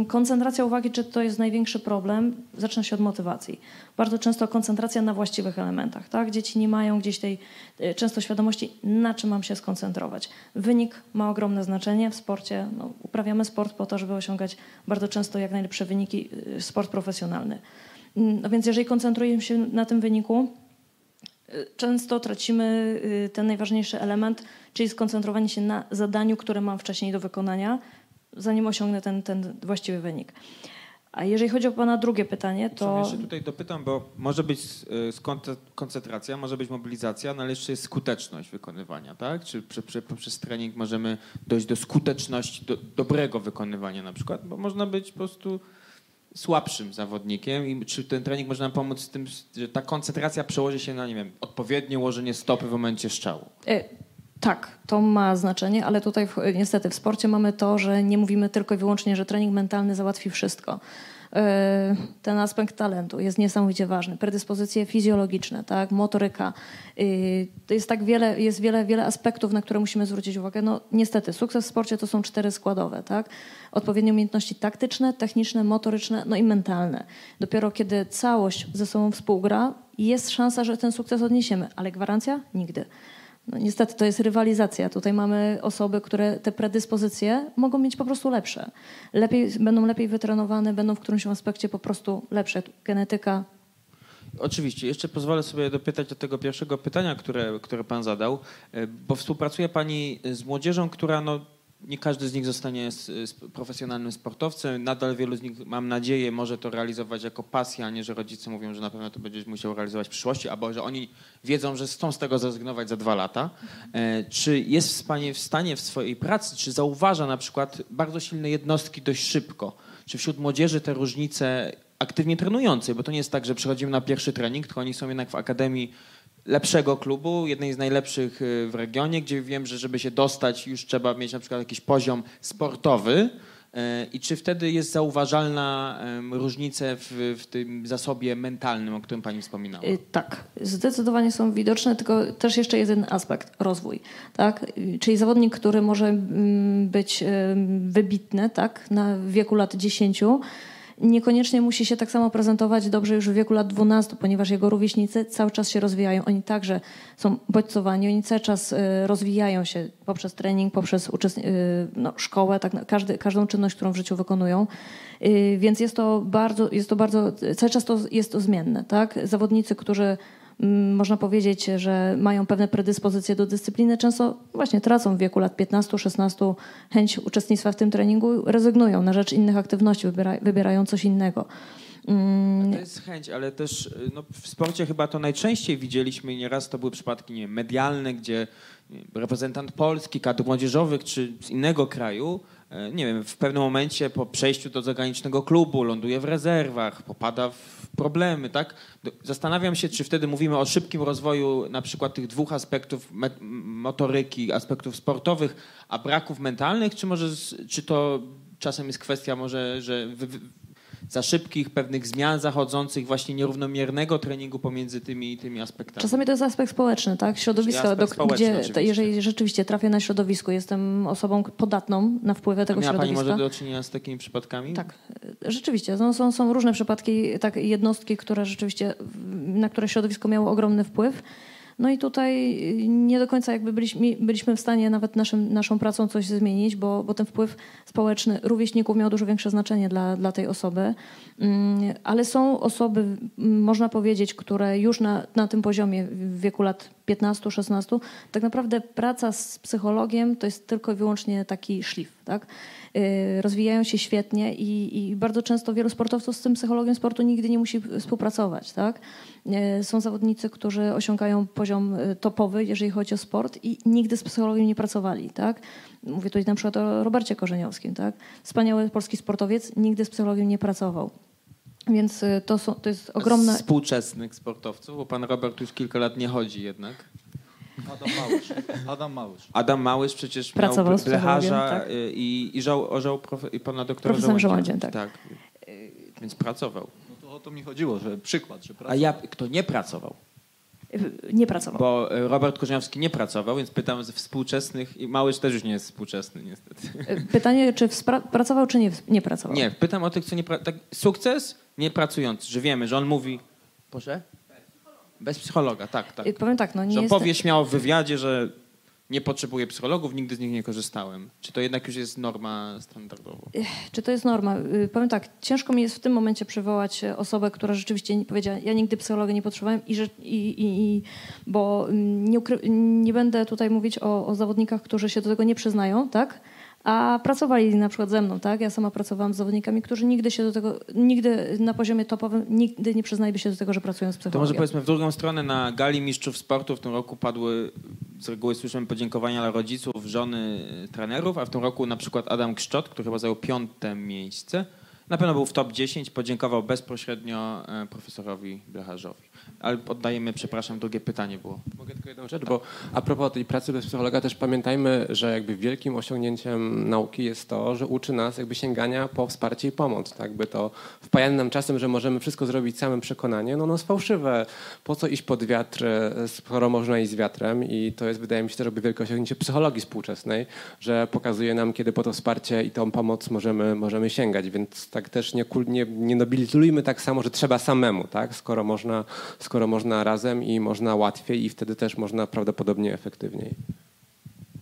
[SPEAKER 4] koncentracja uwagi, czy to jest największy problem, zaczyna się od motywacji. Bardzo często koncentracja na właściwych elementach. Tak? Dzieci nie mają gdzieś tej y, często świadomości, na czym mam się skoncentrować. Wynik ma ogromne znaczenie w sporcie. No, uprawiamy sport po to, żeby osiągać bardzo często jak najlepsze wyniki, y, sport profesjonalny. Mm, no więc jeżeli koncentrujemy się na tym wyniku, y, często tracimy ten najważniejszy element, czyli skoncentrowanie się na zadaniu, które mam wcześniej do wykonania, zanim osiągnę ten, ten właściwy wynik. A jeżeli chodzi o Pana drugie pytanie, to...
[SPEAKER 1] Jeszcze tutaj dopytam, bo może być y, koncentracja, może być mobilizacja, no ale jeszcze jest skuteczność wykonywania, tak? Czy przy, przy, poprzez trening możemy dojść do skuteczności, do dobrego wykonywania na przykład, bo można być po prostu słabszym zawodnikiem i czy ten trening może nam pomóc z tym, że ta koncentracja przełoży się na, nie wiem, odpowiednie ułożenie stopy w momencie strzału?
[SPEAKER 4] E, tak, to ma znaczenie, ale tutaj w, niestety w sporcie mamy to, że nie mówimy tylko i wyłącznie, że trening mentalny załatwi wszystko. E, ten aspekt talentu jest niesamowicie ważny. Predyspozycje fizjologiczne, tak, motoryka. E, jest tak wiele, jest wiele, wiele aspektów, na które musimy zwrócić uwagę. No niestety, sukces w sporcie to są cztery składowe, tak? Odpowiednie umiejętności taktyczne, techniczne, motoryczne, no i mentalne. Dopiero kiedy całość ze sobą współgra, jest szansa, że ten sukces odniesiemy, ale gwarancja? Nigdy. No, niestety to jest rywalizacja. Tutaj mamy osoby, które te predyspozycje mogą mieć po prostu lepsze. Lepiej, będą lepiej wytrenowane, będą w którymś aspekcie po prostu lepsze. Genetyka.
[SPEAKER 1] Oczywiście. Jeszcze pozwolę sobie dopytać do tego pierwszego pytania, które, które pan zadał, e, bo współpracuje pani z młodzieżą, która no, nie każdy z nich zostanie profesjonalnym sportowcem. Nadal wielu z nich, mam nadzieję, może to realizować jako pasję, a nie, że rodzice mówią, że na pewno to będziesz musiał realizować w przyszłości, albo że oni wiedzą, że chcą z tego zrezygnować za dwa lata. E, czy jest w stanie w swojej pracy, czy zauważa na przykład bardzo silne jednostki dość szybko? Czy wśród młodzieży te różnice aktywnie trenującej, bo to nie jest tak, że przychodzimy na pierwszy trening, tylko oni są jednak w akademii lepszego klubu, jednej z najlepszych y, w regionie, gdzie wiem, że żeby się dostać już trzeba mieć na przykład jakiś poziom sportowy. Y, I czy wtedy jest zauważalna różnica w, w, tym zasobie mentalnym, o którym Pani wspominała? Y,
[SPEAKER 4] tak, zdecydowanie są widoczne, tylko też jeszcze jeden aspekt, rozwój. Tak? Czyli zawodnik, który może mm, być wybitny tak? na wieku lat 10, niekoniecznie musi się tak samo prezentować dobrze już w wieku lat 12, ponieważ jego rówieśnicy cały czas się rozwijają. Oni także są bodźcowani, oni cały czas y, rozwijają się poprzez trening, poprzez y, no, szkołę, tak, każdy, każdą czynność, którą w życiu wykonują. Y, więc jest to bardzo, jest to bardzo, cały czas to jest to zmienne. Tak? Zawodnicy, którzy można powiedzieć, że mają pewne predyspozycje do dyscypliny, często właśnie tracą w wieku lat 15-16 chęć uczestnictwa w tym treningu, rezygnują na rzecz innych aktywności, wybierają coś innego.
[SPEAKER 1] Mm. To jest chęć, ale też no, w sporcie chyba to najczęściej widzieliśmy i nieraz to były przypadki nie wiem, medialne, gdzie reprezentant Polski, kadr młodzieżowych czy z innego kraju nie wiem, w pewnym momencie po przejściu do zagranicznego klubu ląduje w rezerwach, popada w problemy, tak? Zastanawiam się, czy wtedy mówimy o szybkim rozwoju na przykład tych dwóch aspektów motoryki, aspektów sportowych, a braków mentalnych, czy może, czy to czasem jest kwestia może, że za szybkich pewnych zmian zachodzących, właśnie nierównomiernego treningu pomiędzy tymi, tymi aspektami.
[SPEAKER 4] Czasami to jest aspekt społeczny, tak? Środowisko, do, gdzie jeżeli rzeczywiście trafię na środowisko, jestem osobą podatną na wpływy tego A miała
[SPEAKER 1] środowiska. Pani może do czynienia z takimi przypadkami?
[SPEAKER 4] Tak, rzeczywiście. Są, są, są różne przypadki, tak, jednostki, które rzeczywiście, na które środowisko miało ogromny wpływ. No i tutaj nie do końca jakby byliśmy, byliśmy w stanie nawet naszym, naszą pracą coś zmienić, bo, bo ten wpływ społeczny rówieśników miał dużo większe znaczenie dla, dla tej osoby. Mm, ale są osoby, można powiedzieć, które już na, na tym poziomie w wieku lat 15-16, tak naprawdę praca z psychologiem to jest tylko i wyłącznie taki szlif. Tak? Y, rozwijają się świetnie i, i, bardzo często wielu sportowców z tym psychologiem sportu nigdy nie musi współpracować. Tak? Y, są zawodnicy, którzy osiągają poziom y, topowy, jeżeli chodzi o sport i nigdy z psychologiem nie pracowali. Tak? Mówię tutaj na przykład o Robercie Korzeniowskim. Tak? Wspaniały polski sportowiec, nigdy z psychologiem nie pracował. Więc to, są, to jest ogromna...
[SPEAKER 1] Z współczesnych sportowców, bo pan Robert już kilka lat nie chodzi jednak.
[SPEAKER 9] Adam Małysz. Adam Małysz.
[SPEAKER 1] Adam Małysz przecież Pracował miał blecharza tak? Y, i, i, żał, ożał profe, i pana doktora
[SPEAKER 4] Profesor Żołędziem, tak. tak.
[SPEAKER 1] Więc pracował.
[SPEAKER 9] No to o to mi chodziło, że przykład. Że
[SPEAKER 1] A ja, kto nie pracował?
[SPEAKER 4] Nie pracował.
[SPEAKER 1] Bo e, Robert Korzeniowski nie pracował, więc pytam ze współczesnych i Małysz też już nie jest współczesny niestety.
[SPEAKER 4] Pytanie, czy pracował, czy nie, nie pracował?
[SPEAKER 1] Nie, pytam o tych, co nie pra- tak, Sukces nie pracując, że wiemy, że on mówi... Proszę? Bez psychologa, tak, tak.
[SPEAKER 4] Powiem tak, no nie
[SPEAKER 1] że
[SPEAKER 4] jest...
[SPEAKER 1] powie śmiało w wywiadzie, że nie potrzebuję psychologów, nigdy z nich nie korzystałem. Czy to jednak już jest norma standardowa?
[SPEAKER 4] Czy to jest norma? Y, powiem tak, ciężko mi jest w tym momencie przywołać osobę, która rzeczywiście powiedziała, ja nigdy psychologa nie potrzebowałem, i, i, i, bo mm, nie, nie będę tutaj mówić o, o zawodnikach, którzy się do tego nie przyznają, tak? A pracowali na przykład ze mną, tak? Ja sama pracowałam z zawodnikami, którzy nigdy się do tego, nigdy na poziomie topowym, nigdy nie przyznaliby się do tego, że pracują z psychologiem.
[SPEAKER 1] To może powiedzmy w drugą stronę, na gali mistrzów sportu w tym roku padły, z reguły słyszymy podziękowania dla rodziców, żony, trenerów, a w tym roku na przykład Adam Kszczot, który chyba zajął piąte miejsce, na pewno był w top 10, podziękował bezpośrednio e, profesorowi Blecharzowi. Ale oddajemy, przepraszam, drugie pytanie było.
[SPEAKER 2] Mogę tylko jedną rzecz, bo a propos tej pracy bez psychologa też pamiętajmy, że jakby wielkim osiągnięciem nauki jest to, że uczy nas jakby sięgania po wsparcie i pomoc. Tak? By to wpajane nam czasem, że możemy wszystko zrobić samym przekonanie, no no jest fałszywe. Po co iść pod wiatr, skoro można iść z wiatrem i to jest wydaje mi się też jakby wielkie osiągnięcie psychologii współczesnej, że pokazuje nam, kiedy po to wsparcie i tą pomoc możemy, możemy sięgać, więc tak też nie, nie, nie nobilizujmy tak samo, że trzeba samemu, tak? skoro można skoro można razem i można łatwiej i wtedy też można prawdopodobnie efektywniej.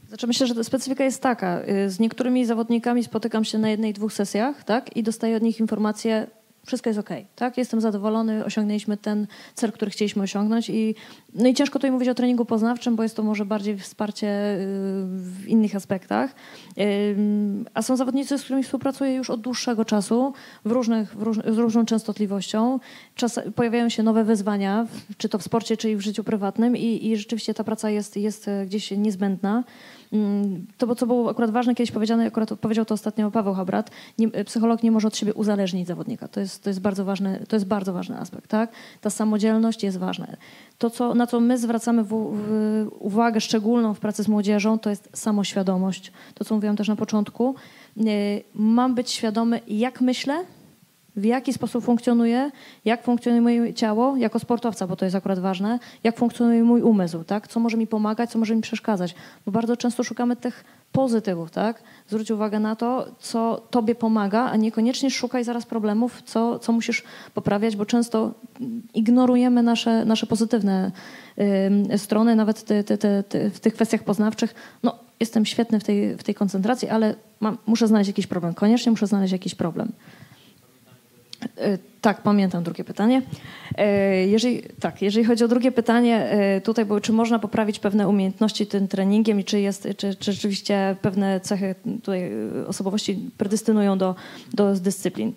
[SPEAKER 4] Znaczy myślę, że specyfika jest taka. Y, z niektórymi zawodnikami spotykam się na jednej, dwóch sesjach, tak? I dostaję od nich informacje, wszystko jest ok, tak? Jestem zadowolony, osiągnęliśmy ten cel, który chcieliśmy osiągnąć i no i ciężko tutaj mówić o treningu poznawczym, bo jest to może bardziej wsparcie y, w innych aspektach. A są zawodnicy, z którymi współpracuję już od dłuższego czasu, w różnych, w róż, z różną częstotliwością. Czas, pojawiają się nowe wyzwania, czy to w sporcie, czy i w życiu prywatnym i, i rzeczywiście ta praca jest, jest gdzieś niezbędna. Mm, to, co było akurat ważne, kiedyś powiedziane, akurat powiedział to ostatnio Paweł Habrat, nie, psycholog nie może od siebie uzależnić zawodnika. To jest, to jest, bardzo, ważny, to jest bardzo ważny aspekt. Tak? Ta samodzielność jest ważna. To, co, na co my zwracamy w, w, uwagę szczególną w pracy z młodzieżą, to jest samoświadomość. To, co mówiłam też na początku. Mam być świadomy, jak myślę, w jaki sposób funkcjonuje, jak funkcjonuje moje ciało jako sportowca, bo to jest akurat ważne, jak funkcjonuje mój umysł, tak? co może mi pomagać, co może mi przeszkadzać. Bo bardzo często szukamy tych pozytywów. Tak? Zwróć uwagę na to, co tobie pomaga, a niekoniecznie szukaj zaraz problemów, co, co musisz poprawiać, bo często ignorujemy nasze, nasze pozytywne y, strony, nawet w tych kwestiach poznawczych. No, jestem świetny w tej, w tej koncentracji, ale mam, muszę znaleźć jakiś problem. Koniecznie muszę znaleźć jakiś problem. E, tak, pamiętam drugie pytanie. E, jeżeli, tak, jeżeli chodzi o drugie pytanie, e, tutaj było, czy można poprawić pewne umiejętności tym treningiem i czy, jest, czy, czy rzeczywiście pewne cechy tutaj osobowości predystynują do, do dyscyplin.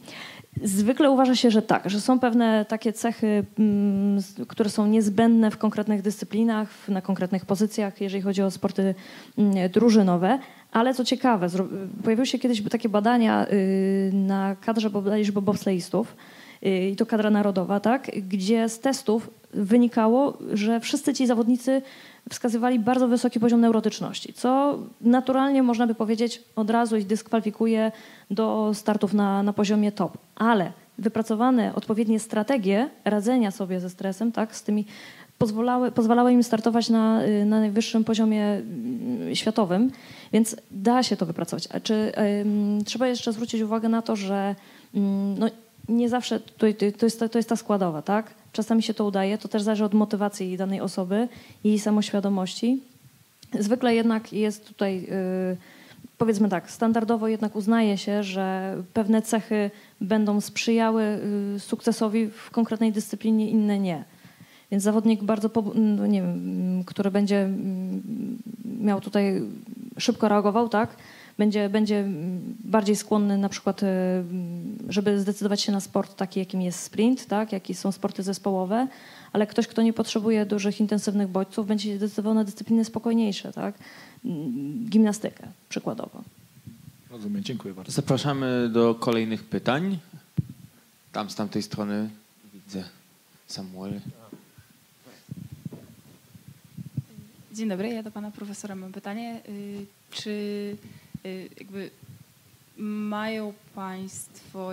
[SPEAKER 4] Zwykle uważa się, że tak, że są pewne takie cechy, mm, które są niezbędne w konkretnych dyscyplinach, na konkretnych pozycjach, jeżeli chodzi o sporty mm, drużynowe, ale co ciekawe, pojawiły się kiedyś takie badania y, na kadrze bodajże bobsleistów, y, i to kadra narodowa, tak, gdzie z testów wynikało, że wszyscy ci zawodnicy wskazywali bardzo wysoki poziom neurotyczności, co naturalnie można by powiedzieć od razu ich dyskwalifikuje do startów na, na poziomie top. Ale wypracowane odpowiednie strategie radzenia sobie ze stresem, tak, z tymi pozwalały, pozwalały im startować na, y, na najwyższym poziomie mm, światowym, więc da się to wypracować. A czy trzeba jeszcze zwrócić uwagę na to, że mm, no, nie zawsze to, to, jest, to jest ta składowa, tak? Czasami się to udaje, to też zależy od motywacji danej osoby, jej samoświadomości. Zwykle jednak jest tutaj, y, powiedzmy tak, standardowo jednak uznaje się, że pewne cechy będą sprzyjały y, sukcesowi w konkretnej dyscyplinie, inne nie. Więc zawodnik bardzo, no nie wiem, który będzie miał tutaj szybko reagował, tak? Będzie, będzie bardziej skłonny na przykład, e, żeby zdecydować się na sport taki, jakim jest sprint, tak? Jakie są sporty zespołowe, ale ktoś, kto nie potrzebuje dużych, intensywnych bodźców, będzie się decydował na dyscypliny spokojniejsze, tak? Gimnastykę przykładowo.
[SPEAKER 9] Rozumiem, dziękuję bardzo.
[SPEAKER 1] Zapraszamy do kolejnych pytań. Tam z tamtej strony widzę Samuel.
[SPEAKER 10] Dzień dobry, ja do pana profesora mam pytanie. Y, czy y, jakby mają państwo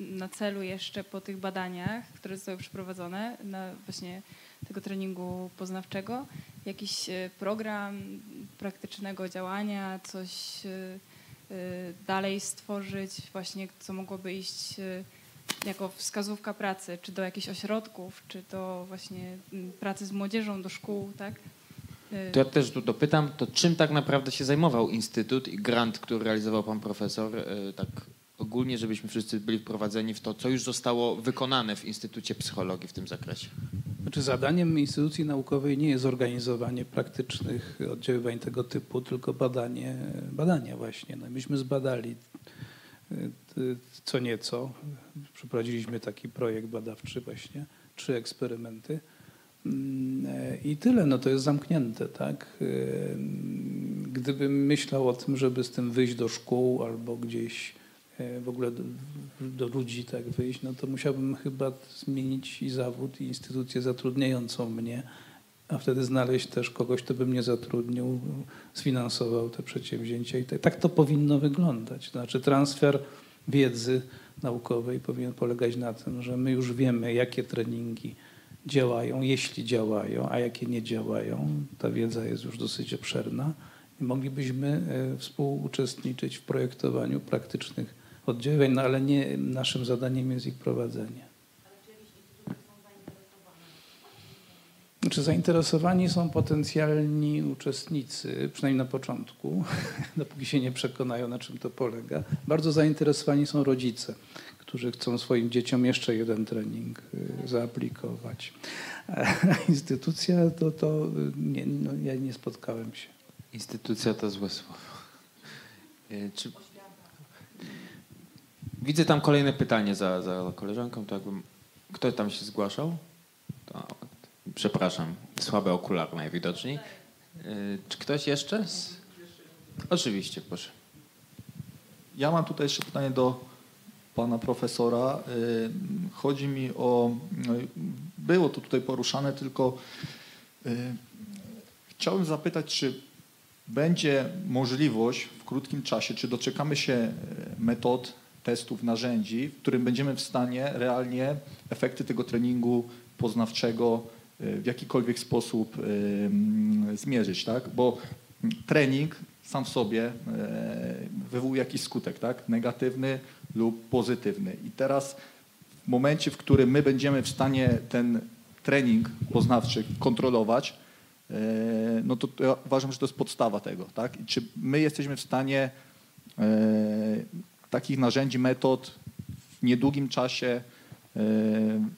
[SPEAKER 10] na celu jeszcze po tych badaniach, które zostały przeprowadzone, na właśnie tego treningu poznawczego? Jakiś e, program praktycznego działania, coś dalej stworzyć, właśnie co mogłoby iść jako wskazówka pracy, czy do jakichś ośrodków, czy do właśnie mm, pracy z młodzieżą, do szkół, tak?
[SPEAKER 1] To ja też tu dopytam, to czym tak naprawdę się zajmował Instytut i grant, który realizował pan profesor, tak ogólnie, żebyśmy wszyscy byli wprowadzeni w to, co już zostało wykonane w Instytucie Psychologii w tym zakresie?
[SPEAKER 3] Znaczy zadaniem instytucji naukowej nie jest organizowanie praktycznych oddziaływań tego typu, tylko badanie, badania właśnie. No, myśmy zbadali y, co nieco. Przeprowadziliśmy taki projekt badawczy właśnie, trzy eksperymenty. Mm, I tyle, no to jest zamknięte, tak? Y, gdybym myślał o tym, żeby z tym wyjść do szkół albo gdzieś E, w ogóle do, do, ludzi tak wyjść, no to musiałbym chyba zmienić i zawód, i instytucję zatrudniającą mnie, a wtedy znaleźć też kogoś, kto by mnie zatrudnił, sfinansował te przedsięwzięcia. I tak, tak to powinno wyglądać. Znaczy transfer wiedzy naukowej powinien polegać na tym, że my już wiemy, jakie treningi działają, jeśli działają, a jakie nie działają. Ta wiedza jest już dosyć obszerna i moglibyśmy e, współuczestniczyć w projektowaniu praktycznych oddziaływań, no ale nie naszym zadaniem jest ich prowadzenie. Czy zainteresowani są potencjalni uczestnicy, przynajmniej na początku, dopóki się nie przekonają, na czym to polega. Bardzo zainteresowani są rodzice, którzy chcą swoim dzieciom jeszcze jeden trening y, zaaplikować. instytucja to, to nie, no, ja nie spotkałem się.
[SPEAKER 1] Instytucja to złe słowo. Y, czy Widzę tam kolejne pytanie za, za koleżanką. To jakbym, kto tam się zgłaszał? Przepraszam, słabe okulary najwidoczniej. Yy, czy ktoś jeszcze? Oczywiście, proszę.
[SPEAKER 9] Ja mam tutaj jeszcze pytanie do pana profesora. Yy, chodzi mi o, no, było to tutaj poruszane, tylko yy, chciałbym zapytać, czy będzie możliwość w krótkim czasie, czy doczekamy się metod testów, narzędzi, w którym będziemy w stanie realnie efekty tego treningu poznawczego y, w jakikolwiek sposób zmierzyć, tak? Bo trening sam w sobie y, wywołuje jakiś skutek, tak? Negatywny lub pozytywny. I teraz w momencie, w którym my będziemy w stanie ten trening poznawczy kontrolować, no to ja uważam, że to jest podstawa tego, tak? I czy my jesteśmy w stanie takich narzędzi, metod w niedługim czasie e,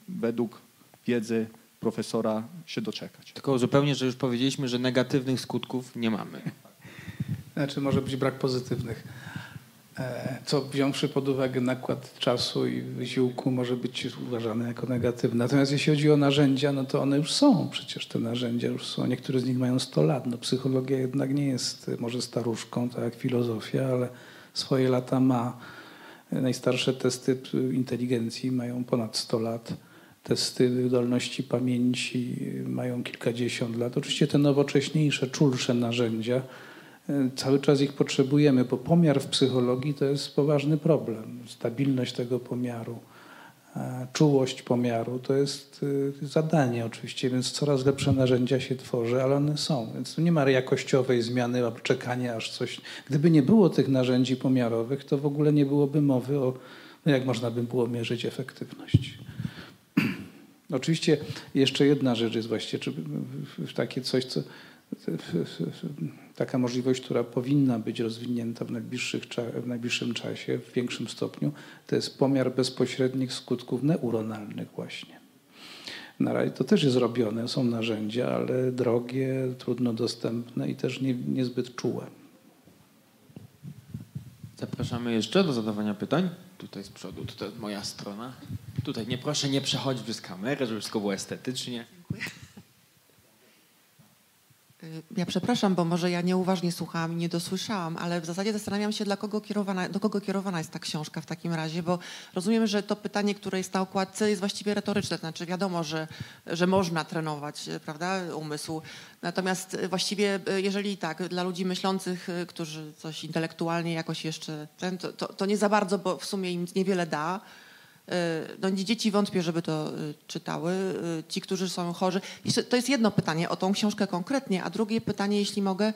[SPEAKER 9] według wiedzy profesora się doczekać.
[SPEAKER 1] Tylko zupełnie, że już powiedzieliśmy, że negatywnych skutków nie mamy.
[SPEAKER 3] Znaczy może być brak pozytywnych. E, co wziąwszy pod uwagę nakład czasu i wysiłku może być uważane jako negatywne. Natomiast jeśli chodzi o narzędzia, no to one już są. Przecież te narzędzia już są. Niektóre z nich mają 100 lat. No, psychologia jednak nie jest może staruszką, tak jak filozofia, ale swoje lata ma. Najstarsze testy inteligencji mają ponad 100 lat. Testy wydolności pamięci mają kilkadziesiąt lat. Oczywiście te nowocześniejsze, czulsze narzędzia, e, cały czas ich potrzebujemy, bo pomiar w psychologii to jest poważny problem. Stabilność tego pomiaru czułość pomiaru to jest y, zadanie oczywiście, więc coraz lepsze narzędzia się tworzy, ale one są. Więc tu nie ma jakościowej zmiany, czekania aż coś. Gdyby nie było tych narzędzi pomiarowych, to w ogóle nie byłoby mowy o, no jak można by było mierzyć efektywność. Oczywiście jeszcze jedna rzecz jest właściwie, czy takie coś, co taka możliwość, która powinna być rozwinięta w, w najbliższym czasie w większym stopniu, to jest pomiar bezpośrednich skutków neuronalnych właśnie. Na razie to też jest robione, są narzędzia, ale drogie, trudno dostępne i też nie, niezbyt czułe.
[SPEAKER 1] Zapraszamy jeszcze do zadawania pytań. Tutaj z przodu, tutaj moja strona. Tutaj nie proszę nie przechodzić przez kamerę, żeby wszystko było estetycznie. Dziękuję.
[SPEAKER 6] Ja przepraszam, bo może ja nieuważnie słuchałam i nie dosłyszałam, ale w zasadzie zastanawiam się, dla kogo kierowana, do kogo kierowana jest ta książka w takim razie, bo rozumiem, że to pytanie, które jest na okładce jest właściwie retoryczne, to znaczy wiadomo, że, że można trenować prawda, umysł, natomiast właściwie jeżeli tak, dla ludzi myślących, którzy coś intelektualnie jakoś jeszcze, ten, to, to, to nie za bardzo, bo w sumie im niewiele da, no dzieci wątpię, żeby to czytały, ci, którzy są chorzy. To jest jedno pytanie o tą książkę konkretnie, a drugie pytanie, jeśli mogę,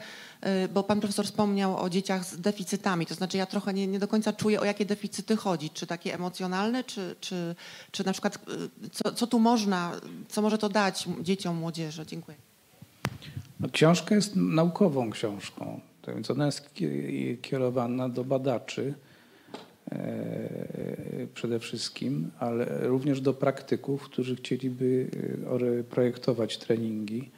[SPEAKER 6] bo pan profesor wspomniał o dzieciach z deficytami, to znaczy ja trochę nie, nie do końca czuję, o jakie deficyty chodzi, czy takie emocjonalne, czy, czy, czy na przykład co, co tu można, co może to dać dzieciom, młodzieży? Dziękuję.
[SPEAKER 3] No, książka jest naukową książką, więc ona jest kierowana do badaczy e, przede wszystkim, ale również do praktyków, którzy chcieliby e, projektować treningi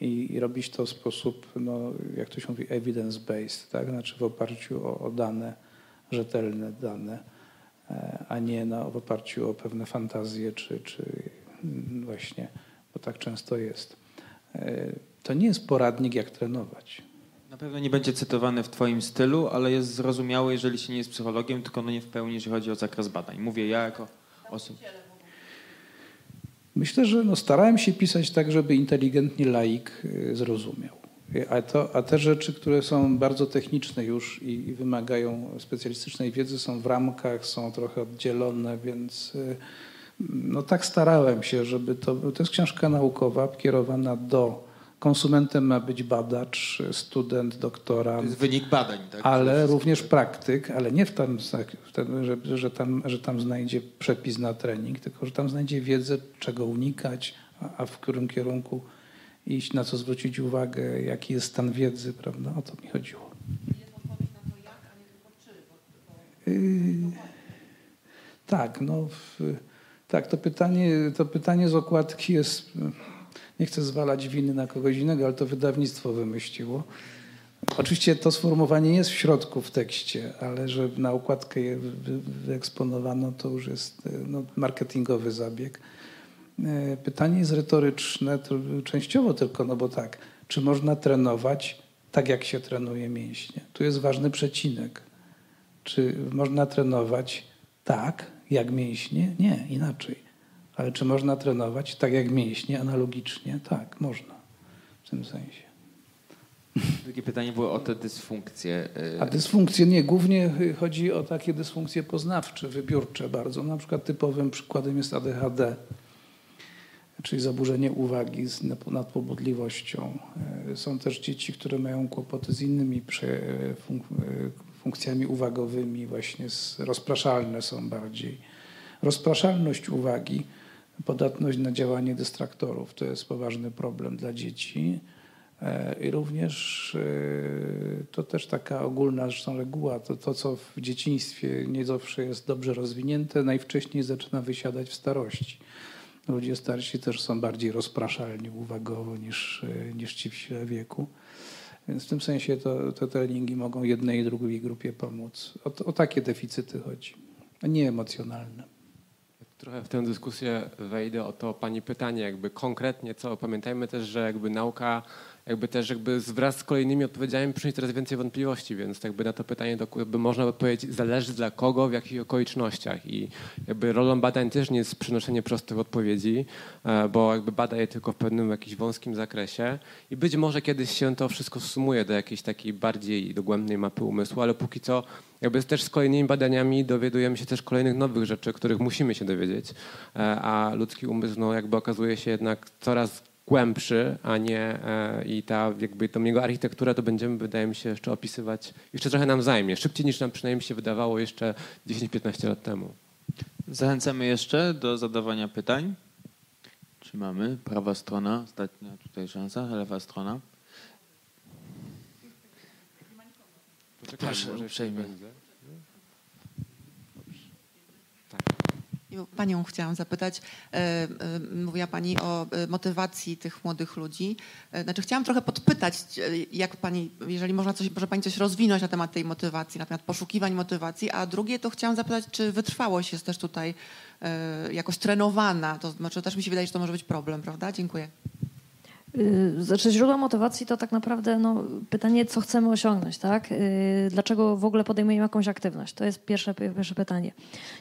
[SPEAKER 3] i, robić to w sposób, no, jak to się mówi, evidence-based, tak? znaczy w oparciu o, o dane, rzetelne dane, e, a nie no, w oparciu o pewne fantazje, czy, czy mm, właśnie, bo tak często jest. To nie jest poradnik, jak trenować.
[SPEAKER 1] Na pewno nie będzie cytowany w Twoim stylu, ale jest zrozumiały, jeżeli się nie jest psychologiem, tylko no nie w pełni, jeżeli chodzi o zakres badań. Mówię ja jako osoba.
[SPEAKER 3] Myślę, że no starałem się pisać tak, żeby inteligentny laik y, zrozumiał. A, to, a te rzeczy, które są bardzo techniczne już i, i, wymagają specjalistycznej wiedzy, są w ramkach, są trochę oddzielone, więc y, no tak starałem się, żeby to. To jest książka naukowa kierowana do Konsumentem ma być badacz, student, doktorant. To
[SPEAKER 1] jest wynik badań, tak?
[SPEAKER 3] Ale również praktyk, ale nie w tam, że, że, tam, że tam znajdzie przepis na trening, tylko że tam znajdzie wiedzę, czego unikać, a, a w którym kierunku iść, na co zwrócić uwagę, jaki jest stan wiedzy, prawda? O to mi chodziło. Tak, no, w, tak, to pytanie, to pytanie z okładki jest nie chcę zwalać winy na kogoś innego, ale to wydawnictwo wymyśliło. Oczywiście to sformułowanie jest w środku w tekście, ale że na układkę je wyeksponowano, to już jest e, no, marketingowy zabieg. E, pytanie jest retoryczne, częściowo tylko, no bo tak, czy można trenować tak, jak się trenuje mięśnie? Tu jest ważny przecinek. Czy można trenować tak, jak mięśnie? Nie, inaczej. Ale czy można trenować tak jak mięśnie, analogicznie? Tak, można w tym sensie.
[SPEAKER 1] Drugie pytanie było o te dysfunkcje.
[SPEAKER 3] A dysfunkcje nie, głównie chodzi o takie dysfunkcje poznawcze, wybiórcze bardzo. Na przykład typowym przykładem jest ADHD, czyli zaburzenie uwagi z nadpobudliwością. E, są też dzieci, które mają kłopoty z innymi funkcjami uwagowymi, właśnie rozpraszalne są bardziej. Rozpraszalność uwagi podatność na działanie dystraktorów. To jest poważny problem dla dzieci. E, I również e, to też taka ogólna zresztą reguła, to, to co w dzieciństwie nie zawsze jest dobrze rozwinięte, najwcześniej zaczyna wysiadać w starości. Ludzie starsi też są bardziej rozpraszalni uwagowo niż, e, niż ci w sile wieku. Więc w tym sensie to, te treningi mogą jednej i drugiej grupie pomóc. O, o takie deficyty chodzi, a nie emocjonalne.
[SPEAKER 2] Trochę w tę dyskusję wejdę o to pani pytanie, jakby konkretnie co. Pamiętajmy też, że jakby nauka jakby też jakby wraz z kolejnymi odpowiedziami przynieść coraz więcej wątpliwości, więc jakby na to pytanie jakby można odpowiedzieć zależy dla kogo, w jakich okolicznościach. I jakby rolą badań też nie jest przynoszenie prostych odpowiedzi, e, bo jakby bada je tylko w pewnym jakimś wąskim zakresie. I być może kiedyś się to wszystko sumuje do jakiejś takiej bardziej dogłębnej mapy umysłu, ale póki co jakby też z kolejnymi badaniami dowiadujemy się też kolejnych nowych rzeczy, których musimy się dowiedzieć, e, a ludzki umysł no, jakby okazuje się jednak coraz głębszy, a nie e, i ta jakby tą jego architekturę to będziemy, wydaje mi się, jeszcze opisywać, jeszcze trochę nam zajmie, szybciej niż nam przynajmniej się wydawało jeszcze 10-15 lat temu.
[SPEAKER 1] Zachęcamy jeszcze do zadawania pytań. Czy mamy? Prawa strona, ostatnia tutaj szansa, lewa strona.
[SPEAKER 2] Proszę, uprzejmie.
[SPEAKER 6] Panią chciałam zapytać, e, e, mówiła Pani o e, motywacji tych młodych ludzi. Znaczy chciałam trochę podpytać, jak Pani, jeżeli można coś, może Pani coś rozwinąć na temat tej motywacji, na temat poszukiwań motywacji, a drugie to chciałam zapytać, czy wytrwałość jest też tutaj jakoś trenowana, to znaczy też mi się wydaje, że to może być problem, prawda? Dziękuję.
[SPEAKER 4] Y, znaczy źródło motywacji to tak naprawdę no, pytanie, co chcemy osiągnąć, tak? Y, dlaczego w ogóle podejmujemy jakąś aktywność? To jest pierwsze, pierwsze pytanie.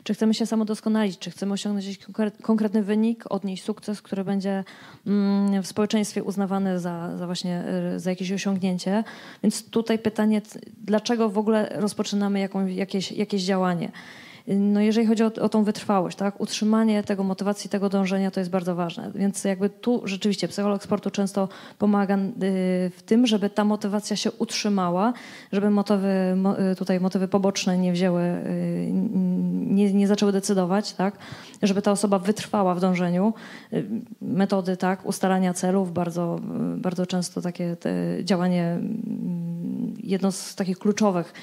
[SPEAKER 4] Czy chcemy się samodoskonalić? Czy chcemy osiągnąć jakiś konkretny wynik, odnieść sukces, który będzie mm, w społeczeństwie uznawany za, za właśnie y, za jakieś osiągnięcie? Więc tutaj pytanie, dlaczego w ogóle rozpoczynamy jakąś, jakieś, jakieś działanie? No jeżeli chodzi o, o tą wytrwałość, tak, utrzymanie tego motywacji, tego dążenia to jest bardzo ważne. Więc jakby tu rzeczywiście psycholog sportu często pomaga y, w tym, żeby ta motywacja się utrzymała, żeby motywy, y, tutaj motywy poboczne nie wzięły, y, nie, nie zaczęły decydować, tak, żeby ta osoba wytrwała w dążeniu. Metody, tak, ustalania celów, bardzo, bardzo często takie działanie mm, jedno z takich kluczowych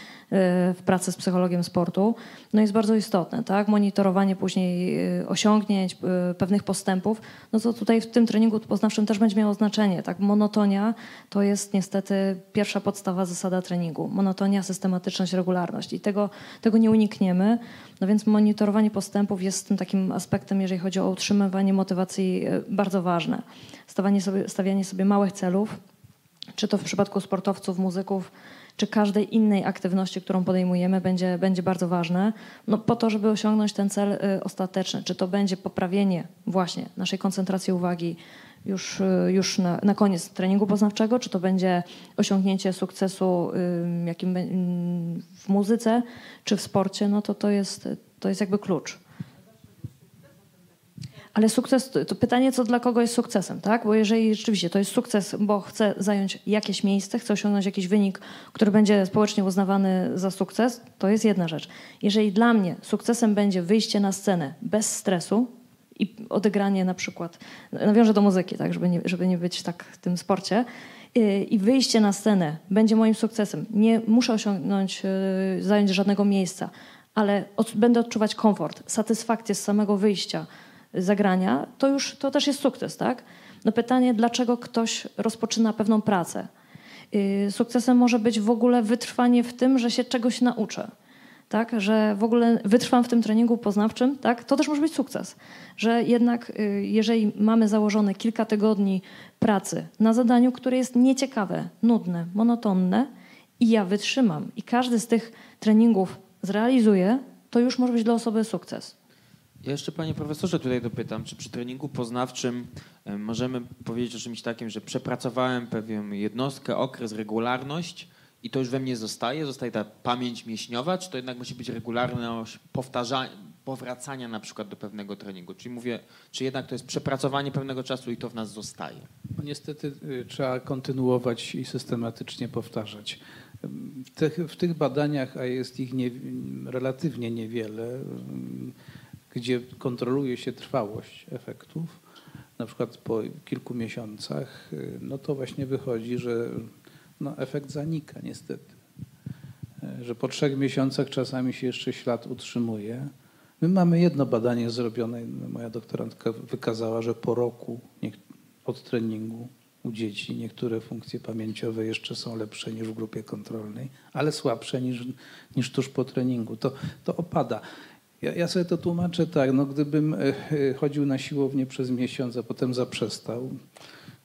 [SPEAKER 4] w pracy z psychologiem sportu, no jest bardzo istotne, tak? Monitorowanie później y, osiągnięć, y, pewnych postępów, no to tutaj w tym treningu poznawczym też będzie miało znaczenie, tak? Monotonia to jest niestety pierwsza podstawa zasada treningu. Monotonia, systematyczność, regularność i tego, tego nie unikniemy, no więc monitorowanie postępów jest tym takim aspektem, jeżeli chodzi o utrzymywanie motywacji y, bardzo ważne. Stawianie sobie, stawianie sobie małych celów, czy to w przypadku sportowców, muzyków, czy każdej innej aktywności, którą podejmujemy, będzie, będzie bardzo ważne, no, po to, żeby osiągnąć ten cel y, ostateczny. Czy to będzie poprawienie właśnie naszej koncentracji uwagi już, y, już na, na koniec treningu poznawczego, czy to będzie osiągnięcie sukcesu jakim, w muzyce, czy w sporcie, no to to jest, to jest jakby klucz. Ale sukces, to pytanie, co dla kogo jest sukcesem, tak? Bo jeżeli rzeczywiście to jest sukces, bo chcę zająć jakieś miejsce, chcę osiągnąć jakiś wynik, który będzie społecznie uznawany za sukces, to jest jedna rzecz. Jeżeli dla mnie sukcesem będzie wyjście na scenę bez stresu i odegranie na przykład, nawiążę do muzyki, tak, żeby nie, żeby nie być tak w tym sporcie, y, i wyjście na scenę będzie moim sukcesem. Nie muszę osiągnąć, y, zająć żadnego miejsca, ale od, będę odczuwać komfort, satysfakcję z samego wyjścia, zagrania, to już to też jest sukces, tak? No pytanie, dlaczego ktoś rozpoczyna pewną pracę? Y, sukcesem może być w ogóle wytrwanie w tym, że się czegoś nauczę. Tak, że w ogóle wytrwam w tym treningu poznawczym, tak, to też może być sukces. Że jednak, y, jeżeli mamy założone kilka tygodni pracy na zadaniu, które jest nieciekawe, nudne, monotonne, i ja wytrzymam, i każdy z tych treningów zrealizuję, to już może być dla osoby sukces.
[SPEAKER 1] Ja jeszcze panie profesorze tutaj dopytam, czy przy treningu poznawczym e, możemy powiedzieć o czymś takim, że przepracowałem pewną jednostkę, okres, regularność i to już we mnie zostaje, zostaje ta pamięć mięśniowa, czy to jednak musi być regularność powtarzania, powracania na przykład do pewnego treningu? Czyli mówię, czy jednak to jest przepracowanie pewnego czasu i to w nas zostaje?
[SPEAKER 3] No niestety y, trzeba kontynuować i systematycznie powtarzać. W tych, w tych badaniach, a jest ich nie, relatywnie niewiele, gdzie kontroluje się trwałość efektów, na przykład po kilku miesiącach, y, no to właśnie wychodzi, że no efekt zanika niestety. E, że po trzech miesiącach czasami się jeszcze ślad utrzymuje. My mamy jedno badanie zrobione, moja doktorantka wykazała, że po roku od treningu u dzieci niektóre funkcje pamięciowe jeszcze są lepsze niż w grupie kontrolnej, ale słabsze niż, niż tuż po treningu. To, to opada. Ja, ja sobie to tłumaczę tak, no gdybym e, e, chodził na siłownię przez miesiąc, a potem zaprzestał,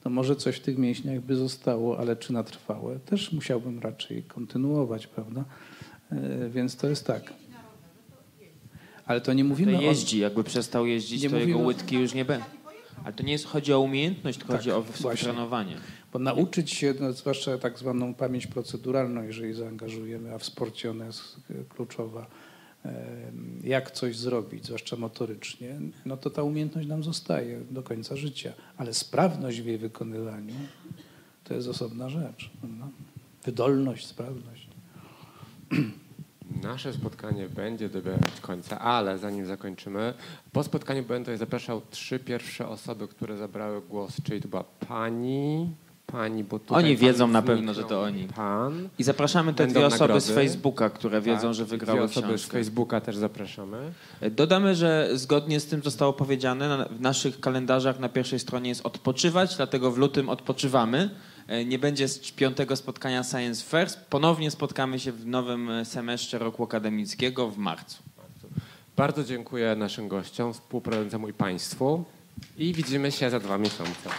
[SPEAKER 3] to może coś w tych mięśniach by zostało, ale czy na trwałe? Też musiałbym raczej kontynuować, prawda? E, więc to jest tak. Ale to nie mówimy
[SPEAKER 1] to jeździ, o... jakby przestał jeździć, nie to jego łydki już nie będą. Ale to nie jest, chodzi o umiejętność, tylko tak, chodzi o trenowanie.
[SPEAKER 3] Bo nauczyć się, no, zwłaszcza tak zwaną pamięć proceduralną, jeżeli zaangażujemy, a w sporcie ona jest kluczowa, jak coś zrobić, zwłaszcza motorycznie, no to ta umiejętność nam zostaje do końca życia. Ale sprawność w jej wykonywaniu to jest osobna rzecz. Wydolność, sprawność.
[SPEAKER 2] Nasze spotkanie będzie dobierać końca, ale zanim zakończymy, po spotkaniu będę zapraszał trzy pierwsze osoby, które zabrały głos, czyli to była pani, pani, bo
[SPEAKER 1] Oni wiedzą na pewno, że to oni. Pan. I zapraszamy te dwie osoby nagrody. z Facebooka, które wiedzą, tak, że wygrały dwie osoby
[SPEAKER 2] z Facebooka też zapraszamy.
[SPEAKER 1] Dodamy, że zgodnie z tym zostało powiedziane, w naszych kalendarzach na pierwszej stronie jest odpoczywać, dlatego w lutym odpoczywamy. E, nie będzie piątego spotkania Science First. Ponownie spotkamy się w nowym semestrze roku akademickiego w marcu.
[SPEAKER 2] Bardzo dziękuję naszym gościom, współprowadzącemu i Państwu i widzimy się za dwa miesiące.